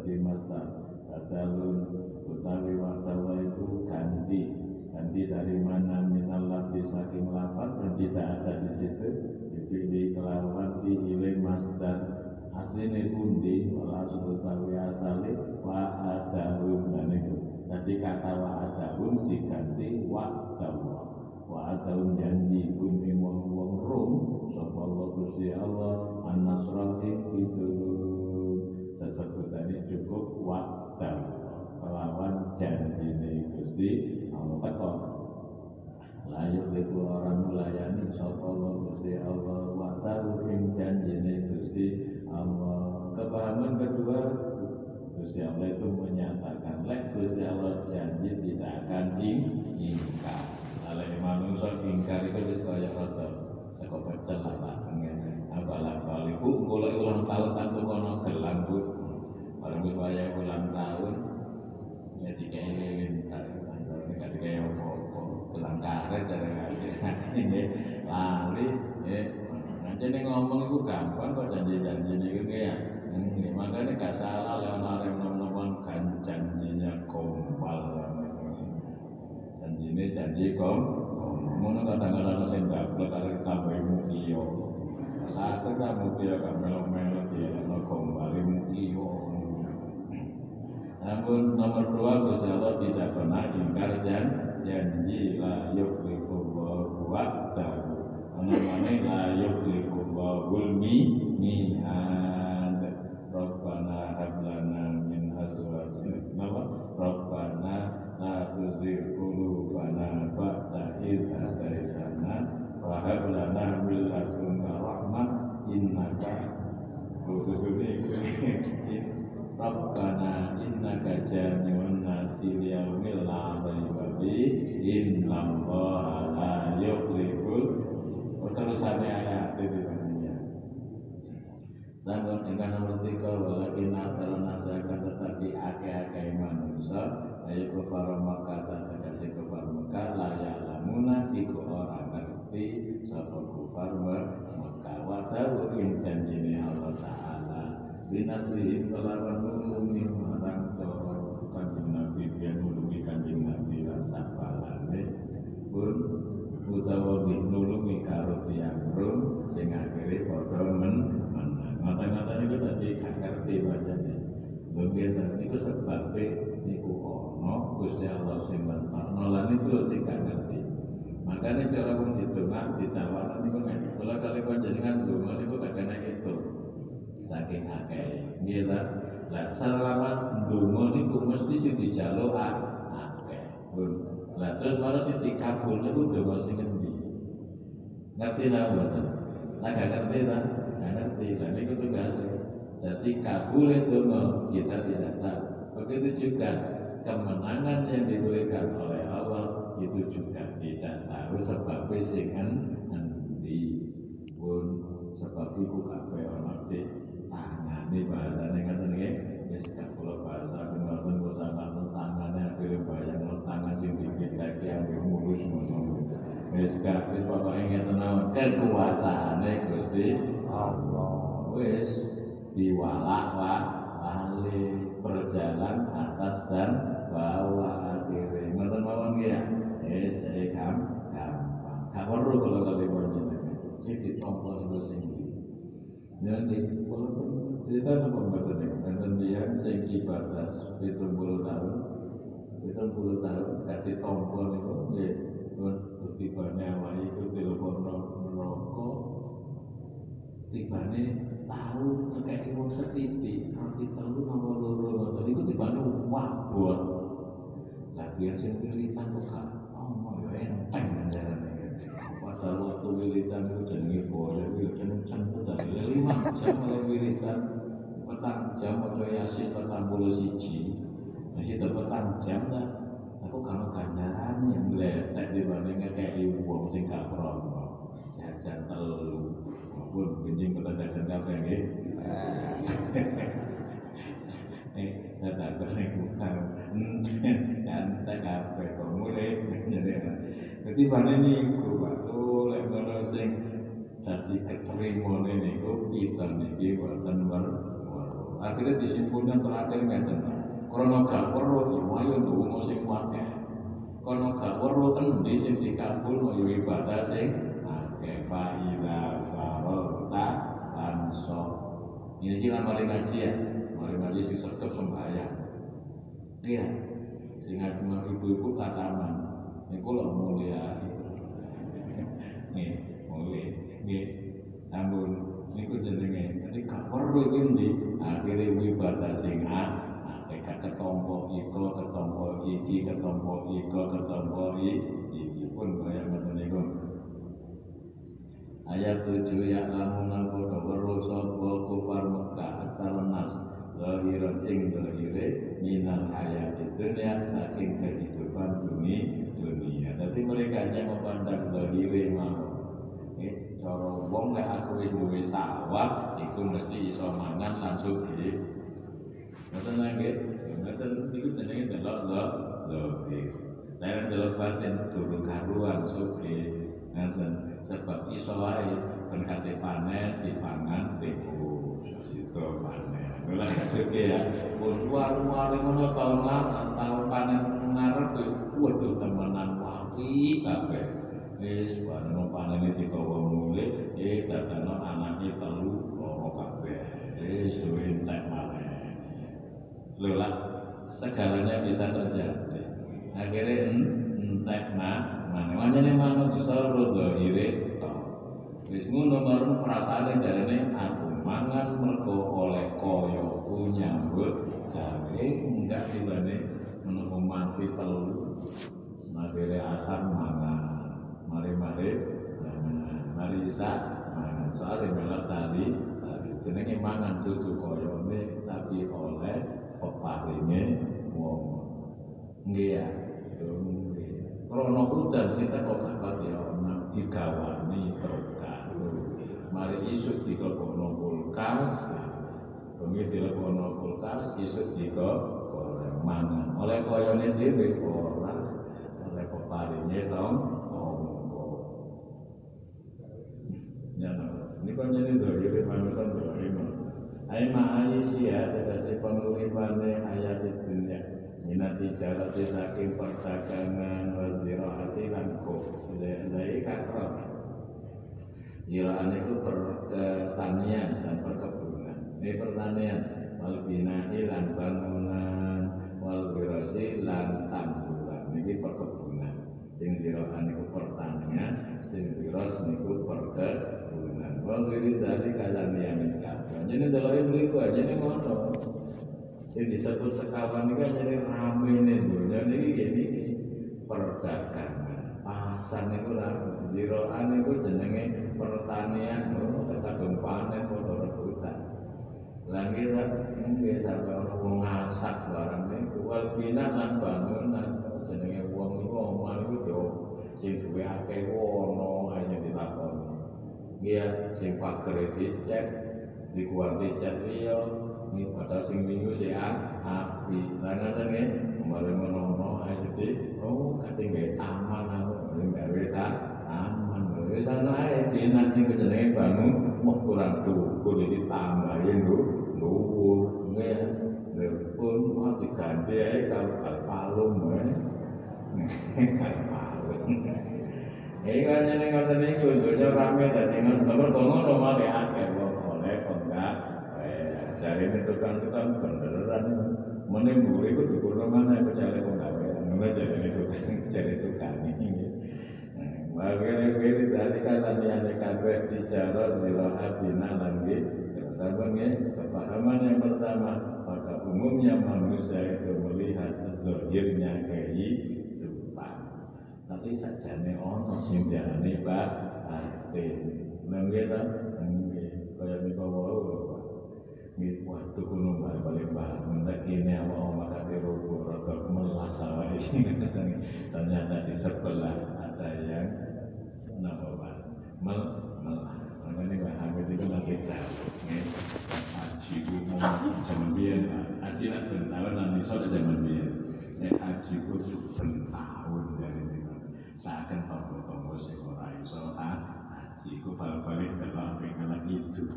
sebagai masdar badalun utawi wartawa itu ganti. Ganti dari mana? Minallah saking lafad dan tidak ada di situ. Dipilih kelawan fi'ile masdar. Kundi, pundi wala utawi asali wa adahum dan nah, itu tadi kata wa adahum diganti wa dawa wa adahum janji bumi wong wong rum. Sapa kusti Allah an-nasrahi ing cukup waktu kelawan janjine Gusti Allah teko layu itu orang melayani sapa Allah Gusti Allah waktu ing janjine Gusti Allah. Kepahaman kedua Gusti Allah itu menyatakan lek Gusti Allah janji tidak akan ing ingkar kalau manusia ingkar itu wis kaya rada saka pecel lah apalah baliku kula ulang tahun tanpa kono gelang Orang wis waya ulang tahun ya lilin karo nek dikai apa-apa gelang karet dari ini lali ya nanti ngomong itu gampang kok janji-janji itu ya ini makanya gak salah Leonardo nom-noman kan janjinya kompal janjinya janji kom ngono kadang-kadang sing dablek karo ditambahi mukiyo satu kan mukiyo gak melok-melok ya ono kompal mukiyo namun nomor dua Gusti Allah tidak pernah ingkar jan janji la yuflihullahu wa'dahu namanya la yuflihullahu mi'ad Rabbana hablana min azwajina. Nama Rabbana la tuzigh qulubana ba'da idh hadaitana wa hab lana min ladunka rahmah. Innaka Kudusuni Rabbana innaka jami'un nasi liyaumil la raiba fi innallaha la yukhliful terusannya ayat itu banyak Namun dengan nomor tiga walakin nasara nasakan tetapi ake-ake manusia ayo kufar tak terkasih kufar Makkah layak lamuna iku orang ngerti sapa kufar Makkah wa tahu in janjine Allah Ta'ala binasrihim kelawan nulungi marang toro. Kanjeng Nabi biar nulungi kanjeng Nabi lan sapalane pun utawa nulungi karo tiyang rum sing akhire padha men menang. Mata-mata niku tadi gak ngerti bacane Mungkin niku sebabnya niku ono Gusti Allah sing mentokno lan niku sing gak ngerti. Makanya cara wong ditungak ditawaran niku ngene. Kula kali panjenengan donga niku gak kena itu saking akeh. Nggih ta lah selamat donga niku mesti sing dijaluk akeh. Pun. Lah terus baru sing dikabul niku donga sing endi ngerti lah mboten? Lah gak ngerti ta? Gak ngerti. Lah niku tunggal. Jadi kabul itu kita tidak tahu. Begitu juga kemenangan yang diberikan oleh Allah itu juga tidak tahu sebab sing endi pun sebab iku kabeh ana tangane bahasane ngoten nggih wis gak kula bahasa ngoten kok sampeyan tangane akhire bayang tangan sing dipitake ambek mulus ngono. Wis wis pokoke ngeten kekuasaane Gusti Allah. Wis diwalak wali berjalan atas dan bawah akhirnya. Ngoten mawon nggih ya? Wis gampang. Gak perlu kalau kali panjenengan sing ditompo niku sing jadi walaupun cerita apa mboten niku enten tiyang sing ibadah 70 tahun. 70 tahun gak ditompo niku nggih tibane awake iku telepon neraka. Tibane tahu ngekeki wong setitik roti telu nomor loro. Ngoten iku tibane wabot lah biar sing wiritan kok gak omong ya enteng anjarane padahal waktu wiritan itu boyo yo kenceng tenan lima jam mulai wiritan petang jam maca yasin petang puluh siji. Masih petang jam lah. Aku kalau ganjaran yang meletek dibanding ngekeki wong sing gak krono jajan telu. Maupun benjing kota jajan kabeh nggih. Eh kata kene bukan nyantai kabeh kok mulai. Mana niku Pak. Oh lek sing dadi keterima niku kita niki boten wer akhirnya disimpulkan terakhir ngeten Kono gak perlu ya ndonga sing akeh. Kono gak perlu endi sing dikabul ya ibadah sing akeh. Fa ila farota anso. Ini kita mari ngaji ya, mari ngaji sing sergap sembahyang. Iya, sing ibu-ibu kataman, niku lho mulia. nih mulai nih ampun niku jenenge jadi perlu iki ndi? Akhire wibata sing a. Tekad ketompo iko ketompo iki ketompo iko ketompo iki pun kaya ngoten niku. Ayat 7 ya lamun padha weruh sapa kufar Mekah aksara nas zahiran ing zahire minal hayat dunia saking kehidupan dunia dunia. Jadi mereka hanya memandang zahire mau cara wong nek aku wis duwe sawah iku mesti iso mangan lan sugih ngoten nggih? Ngoten niku jenenge delok lho lho Nek delok batin turu karuan sugih ngoten sebab iso wae ben kate panen dipangan teku situ panen. Kula kasuke ya. Pun waru-waru ngono taun taun panen ngarep waduh temenan wapi kabeh wis bareng panen digawa mulih. Eh dadano anake telu loro kabeh. Wis duwe entek maneh. Lho lah segalanya bisa terjadi. Akhirnya entek mah mana wajane manuk iso rodo ire wis ngono baru perasaane jarene aku mangan mergo oleh koyo nyambut gawe enggak dibane menunggu mati telu. Nagere asam mangan mari-mari mari isa mangan soalnya melok tadi jenenge mangan dudu koyone tapi oleh peparinge wong nggih ya Krono udan sing teko kabar ya ana digawani berkah. Mari isuk diklepokno kulkas. Bengi dilebokno kulkas, isuk digoreng mangan. Oleh koyone dhewe ora oleh peparinge tong tonggo. Ya ini kan jadi dohir manusia dohir. Ai ma'aisi ya, tegasi penguripane ayat dunia. Minati jarati saking perdagangan wa ziraati lan dari kasrah. Ziraan itu pertanian dan perkebunan. Ini pertanian. Wal binai lan bangunan wal birasi lan tamburan ini perkebunan. Sing ziraan itu pertanian sing biros niku perkebunan wal wiri dari kalian yang kabeh jadi delok iku aja nih ngono. Yang disebut sekawan ini kan jadi rame nih dunia ini gini perdagangan. Pasar itu rame ziroan itu jenenge pertanian. Oh kadung panen foto rebutan lagi tak mungkin sampai orang mau ngasak barang ini wal bina lan bangunan. Jenenge uang itu omongan itu do sing duwe akeh dia sing pager dicek dikuat dicek liya. Ini pada sing minggu si api. Lah ngoten nggih kemarin menawa sedhi oh kate gawe taman aku gawe ta taman. Wis ana ae dinan sing jenenge bangun mau kurang dhuwur iki tambahin lho dhuwur nggih pun mau diganti ae kalau kal palung kal palung Ini kan yang ngoten niku dunya rame dadi ngono ngono malah akeh wong oleh enggak jari ini tukang-tukang beneran menimbul itu dukur mana aku cari kok gawe ngono jari ini tukang jari tukang ini kiri dari kata yang kabeh dijarah zila abina lagi Sabangnya kepahaman yang pertama pada umumnya manusia itu melihat zohirnya kehidupan tapi sajane ono sing diarani batin nggih ta kaya nika wau kuno balik balik bangun tak kini awak awak kata rubuh melas ini ternyata di sebelah ada yang kenapa pak mel melas makanya pak Hamid itu lagi tahu haji zaman biar haji nak bentahun nanti soal zaman biar haji itu bentahun dari ini seakan tombol-tombol sing ora iso haji ku balik-balik dalam pengen itu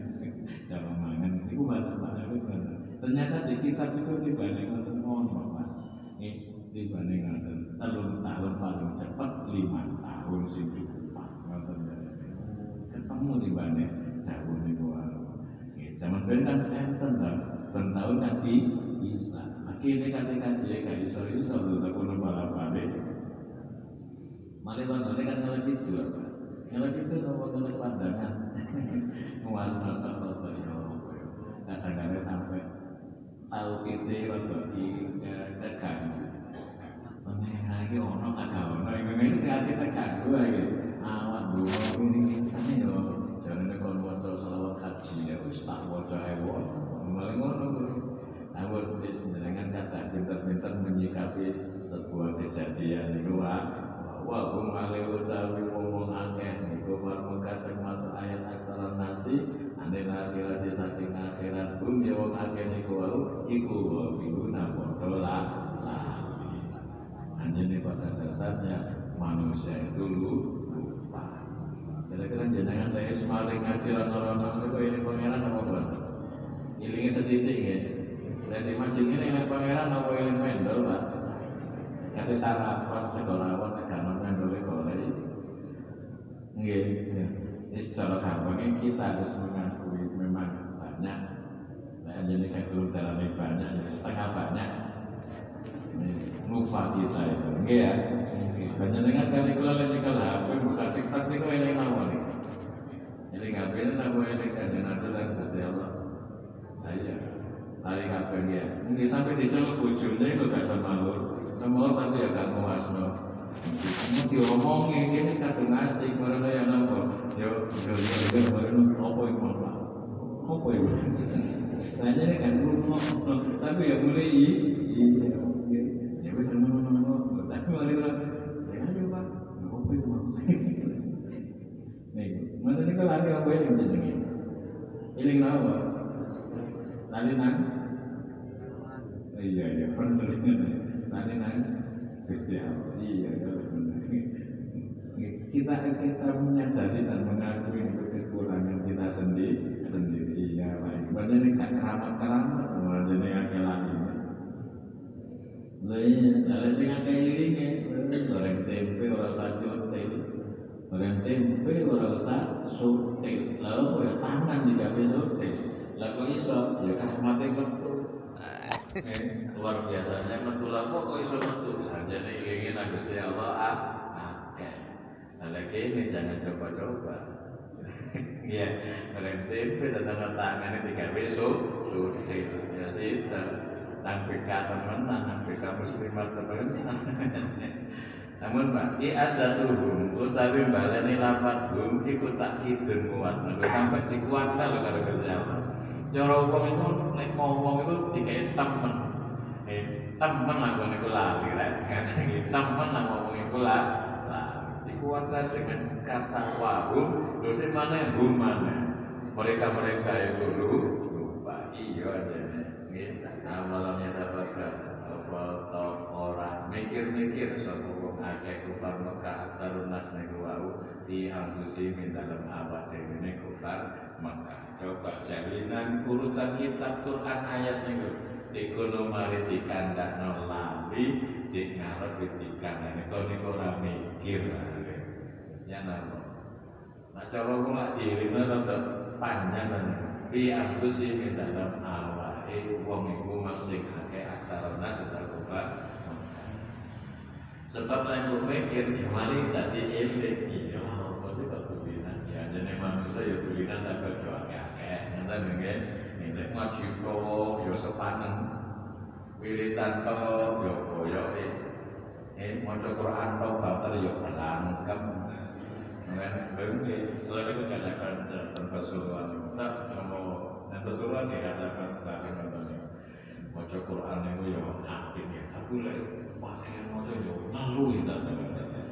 cara mangan mana-mana itu ternyata di kitab itu dibanding ngoten ngono Pak eh dibanding ngoten telung tahun paling cepat lima tahun sing Pak ngoten ketemu dibanding tahun itu eh zaman ben kan enten kan ben tahun kan bisa akhirnya kata kaji kaji iso iso lho tak kuno malah malah bantone kan kalau gitu Kalau gitu nopo kena pandangan. Muasna apa ya kadang-kadang sampai tahu kita waktu di keganggu. Pengira lagi ono kagak ono, yang ini kita keganggu lagi. Awak dua ini kan ya, jangan kalau waca selawat haji ya, wis tak waca hewan, malah ngono. Namun wis dengan kata pintar-pintar menyikapi sebuah kejadian itu wa hum ale utawi wong akeh niku marmuka termasuk ayat aksara nasi. Ane akhirat saking akhirat hum ya wong akeh niku wau iku wafiluna padha lali anjene pada dasarnya manusia itu lupa. Kira-kira jenengan dari semaling ngaji rana-rana itu ini pangeran apa buat ilingi sedikit ya? Dari masjid ini ini pangeran apa iling mendel pak? Kata sarapan golek nggih secara gampangnya kita harus mengakui memang banyak. Nah jadi kalau dalamnya banyak ya setengah banyak. Lupa kita itu. Nggih ya? Banyak dengan kali kalau lagi kalau HP buka TikTok ini nama nih jadi ngapain nama ini kan nanti lagi Gusti Allah. Ayo hari HP dia mungkin sampai diceluk bujurnya itu gak sama semua tapi ya gak muasno mau diomongin ini kadang asik karena yang nampak yo yo yo yo baru apa yang mau apa yang nah jadi kan ngomong. Tapi ya boleh iya ya betul ngomong tapi mari lah ya ayo pak. Apa nih mana nih kalau ada apa yang ini kenapa nanti nang? Iya iya benar nanti nang Gusti Allah. Iya kita kita menyadari dan mengakui kekurangan kita sendiri sendiri. Iya baik. Ini gak keramat keramat ini akeh lagi. Lain lalu sing akeh ilinge goreng tempe ora usah cotel goreng tempe ora usah lalu ya tangan digawe lalu iso? Ya metu eh, luar biasanya. Metu lah kok iso? metu jadi ingin Gusti Allah ah akeh. Lagi ini jangan coba-coba. Iya, goreng tempe dan tanda tangannya tiga besok sudah ya sih nang BK teman, nang BK muslimat teman. Namun Pak, i ada tuhum, utawi baleni lafat hum, iku tak kidun kuat, nggak sampai dikuat kalau kalau kesalahan. Cara wong itu nek ngomong itu dikai temen, temen aku niku lali, rek ngaji temen lah ngomong iku lali. Dikuatkan dengan kata wahum, terus mana hum mana. Mereka mereka itu lupa, iya. Gitu. Nah malamnya dapat apa tau orang mikir-mikir sapa wong akeh kufar Mekah aksarun nas niku wau fi anfusi min dalam awak dhewe kufar Mekah coba jalinan urutan kitab Quran ayat niku dikono mari dikandakno lambi di ngarep dikandakne. Kok niku ora mikir ya napa? Nah cara kula diilingne rada panjang kan fi anfusi min dalam awak wong iku maksing akeh aksara nas utawa kufar sebab lain mikir ya mari tadi elit. Iya apa sih kok tulinan ya jadi manusia ya tulinan tapi kok mungkin ini ngaji kok ya sepanen wilitan to ya koyo eh maca Quran to batal ya pelangkem Nah, berarti selalu itu katakan tanpa suruhan, tak mau tanpa suruhan dia katakan tak katanya. Maca Quran itu ya apik ya, tapi lek pakai maca ya ngeluh itu.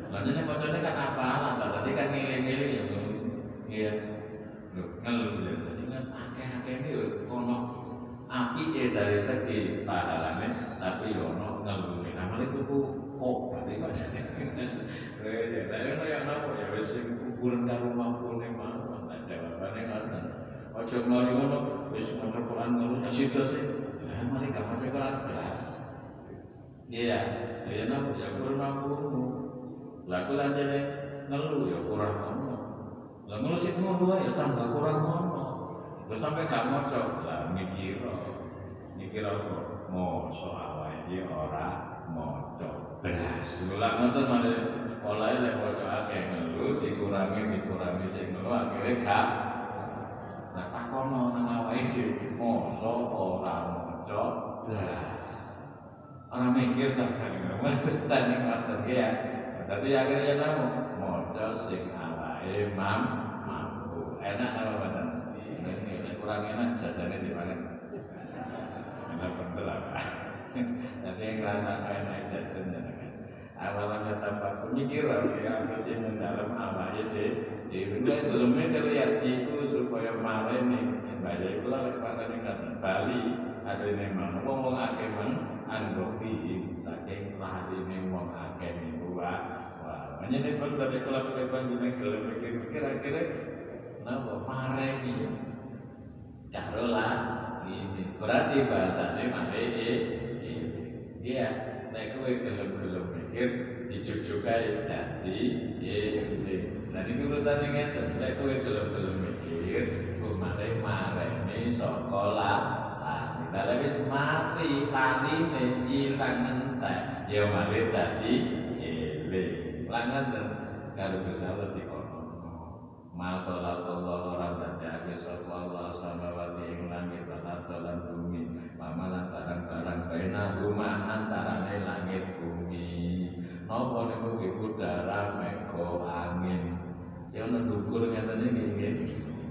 Lanjutnya bacanya kan apa tadi kan ngiling-ngiling ya, iya, ngeluh ya. Jadi kan akeh-akeh ini ya ono api ya dari segi pahalanya, tapi ya ono ngeluh. Namanya itu kok berarti bacanya. Ya, dari yang apa ya wis ukuran karo mampu ning mau tak jawabane ngoten. Aja mlari ngono wis maca Quran ngono sida sih. Mari gak maca Quran belas. Iya, ya napa ya kurang mampu. Lah kula jane ngeluh ya kurang. Lah ngeluh sih ngono ya tambah kurang ngono. Wis sampe gak maca lah mikir. Mikir apa? Mosok awake iki ora maca belas ulang ngoten male olahe lek maca akeh. Ngelu dikurangi dikurangi sing ngelu akhire gak. Nah takono nang awake dhewe masa ora maca belas orang mikir tak kan sani ngoten ya. Tapi akhirnya namo maca sing awake mam mampu. Enak apa badan? Ini kurang enak jajane dipangan enak bener apa jadi yang ngerasa enak jajan jangan awalan kata faku mikir ya apa sih mendalam awake de dewi guys dalamnya terlihat ciku supaya mare nih. Bayar itu lah lepas tadi kata Bali aslinya mana ngomong akeh man anrofi saking lahirine wong akeh niku wah menjadi pun tadi kalau kelebihan jeneng gelem pikir-pikir akhirnya napa? Mareni cara lah ini berarti bahasanya mana ini iya nek kowe gelem-gelem mikir dijujukai dadi ini Nanti urutan yang ngeten, kowe gelem-gelem mikir, kumare mareni sekolah Kalau wis mati paline ilang entek, ya malih dadi eling. Langan kalau bersalah di kono. Maka Allah orang dadake sapa Allah samawati ing langit lan lan bumi. Pamalan barang-barang baina rumah antarane langit bumi. Napa niku iku udara meko angin. Sing ana ndukur ngeten iki nggih.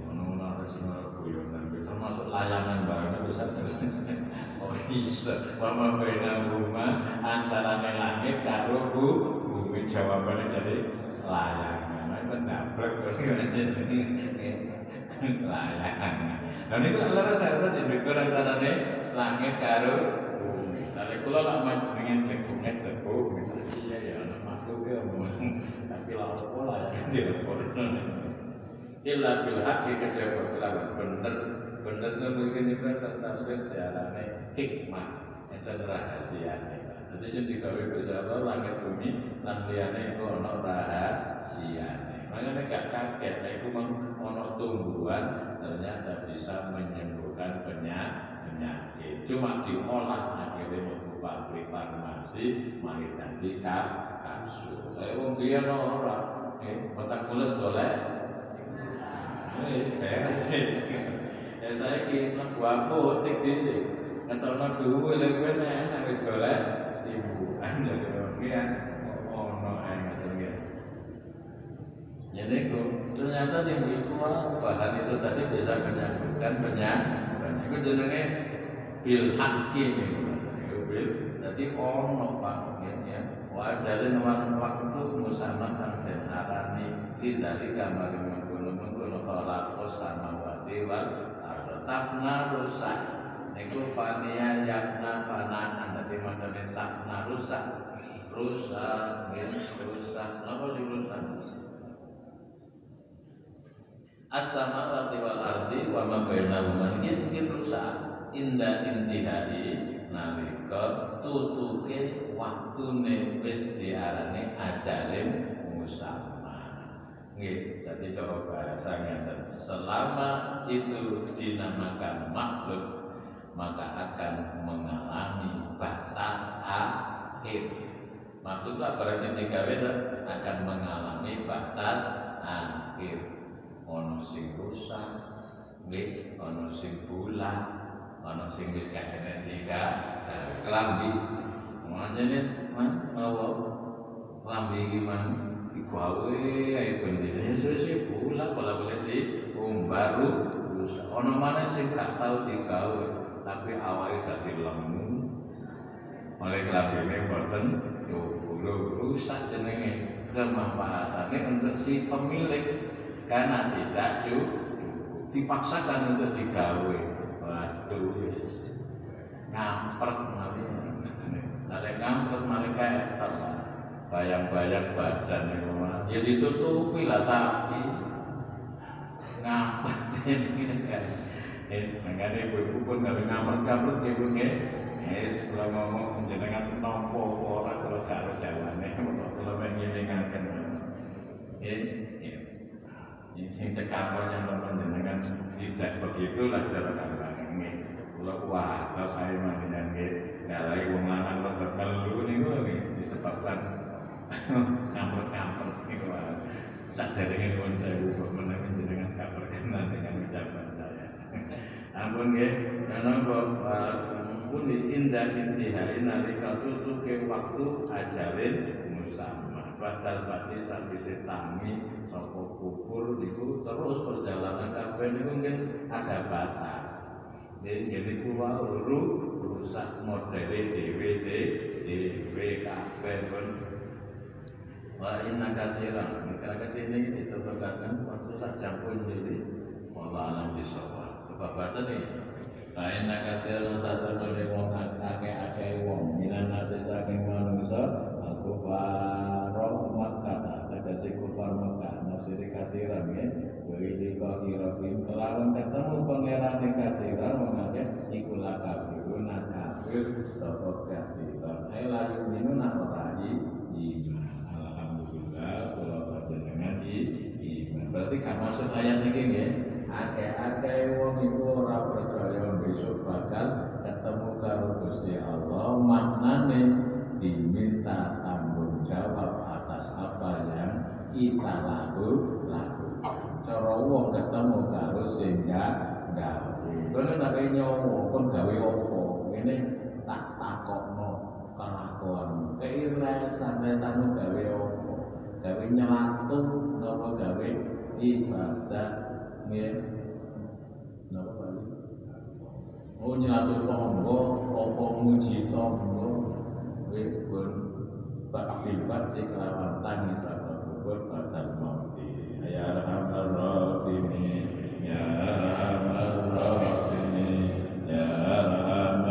Ono-ono sing guyonan termasuk layangan barang bisa terus oh bisa mama bena rumah antara langit karo bu bumi jawabannya jadi layangan. Itu nabrak terus layangan. Dan itu adalah saya di dekur antara langit karo bumi. Lah mau ingin tekuknya tekuk iya ya anak makhluk ya tapi lalu pola ya tidak boleh illa bil haqqi kejaba kelawan bener. Bener tuh mungkin itu tafsir diarane hikmah. Itu rahasia jadi sing digawe Gusti Allah langit bumi lan liyane iku ana rahasiane. Makanya gak kaget nek iku ana tumbuhan ternyata bisa menyembuhkan penyakit. Cuma diolah akhirnya mau pabrik farmasi mari tadi kapsul. Kayak wong biyen ora eh petang mulus boleh? Wis beres wis. Ya saya ki mlebu apotek dhewe ngetono duwe lek kowe nek wis ya ono enak ya jadi kok ternyata sih itu bahan itu tadi bisa menyebutkan penyakit. Itu jenenge bil hakki nih bil jadi ono pak. Ya wajalin waktu musama kan den arani lidalika maring khalaqos samawati wal arda tafna rusak. Niku fania yafna fanaan dadi macane tafna rusak rusak ya rusak apa sih rusak as-samawati wal ardi wa ma rusak inda intihai nalika tutuke waktune wis diarani ajalin musamma. Nggih, jadi cara bahasa ngeten. Selama itu dinamakan makhluk, maka akan mengalami batas akhir. Itu apa sing digawe akan mengalami batas akhir. Ono sing rusak, nggih, ono sing bulan, ono sing wis gak tiga kelambi. Manjane man mawa kelambi gimana? digawe ae bendine sesuk bulan bola boleh di baru ono mana sing gak tau digawe tapi awake dadi lemu oleh kelabine boten rusak jenenge kemanfaatannya untuk si pemilik. Karena tidak cukup. Dipaksakan untuk digawe. Waduh wis ngampret nanti ngampret mereka ya bayang-bayang badan itu ya ditutupi lah tapi ngampet ini. Kan eh makanya ibu-ibu pun dari ngamper-ngamper ibu nih Yes, kalau ngomong jenengan nompo ora ini ya. ini sing cekapan yang panjenengan tidak begitulah cara kandang ini. Kalau wah atau saya mandinan ini. Ngalai wong lanang kok terkelu gue nih disebabkan nih wah sadar dengan pun saya gue menang jenengan gak berkenan dengan ucapan saya. Ampun ya. karena menapa pun indah intihai nalika tutuke waktu ajalin musang Badal pasti sabise tangi sapa kubur niku terus perjalanan kabeh niku mungkin ada batas. Jadi kuwa uru rusak modele dhewe dhewe kabeh pun. Wa inna kathiran Karena ini ditemukan Maksud pun jadi Wallah alam bisawah Kebabasan nih Wa inna kathiran Satu boleh wong Ake-ake wong Minan nasi saking manusia Aku faro Tegasi kufar Makkah Nafsiri kasiran ya. Wili kau hirofim Kelawan ketemu pangeran kasiran Mengake Ikulah kafirun Kafir Sopok kasiran. Ayo minun Orang iman. Berarti gak masuk ayat ini ya. Ake-ake wong itu ora percaya besok bakal ketemu karo Gusti Allah maknane diminta tanggung jawab kita laku lakukan. Cara wong ketemu karo sehingga gawe. Kono tak nyowo kon gawe opo ini tak takokno kelakuan keira santai-santai gawe opo gawe nyelatu napa gawe ibadah? Nggih. Napa bali? Oh nyelatu tonggo apa muji tonggo? Nggih pun Pak Bilbas si kelawan tangis قرة الموت يا أرحم الراحمين يا أرحم الراحمين يا أرحم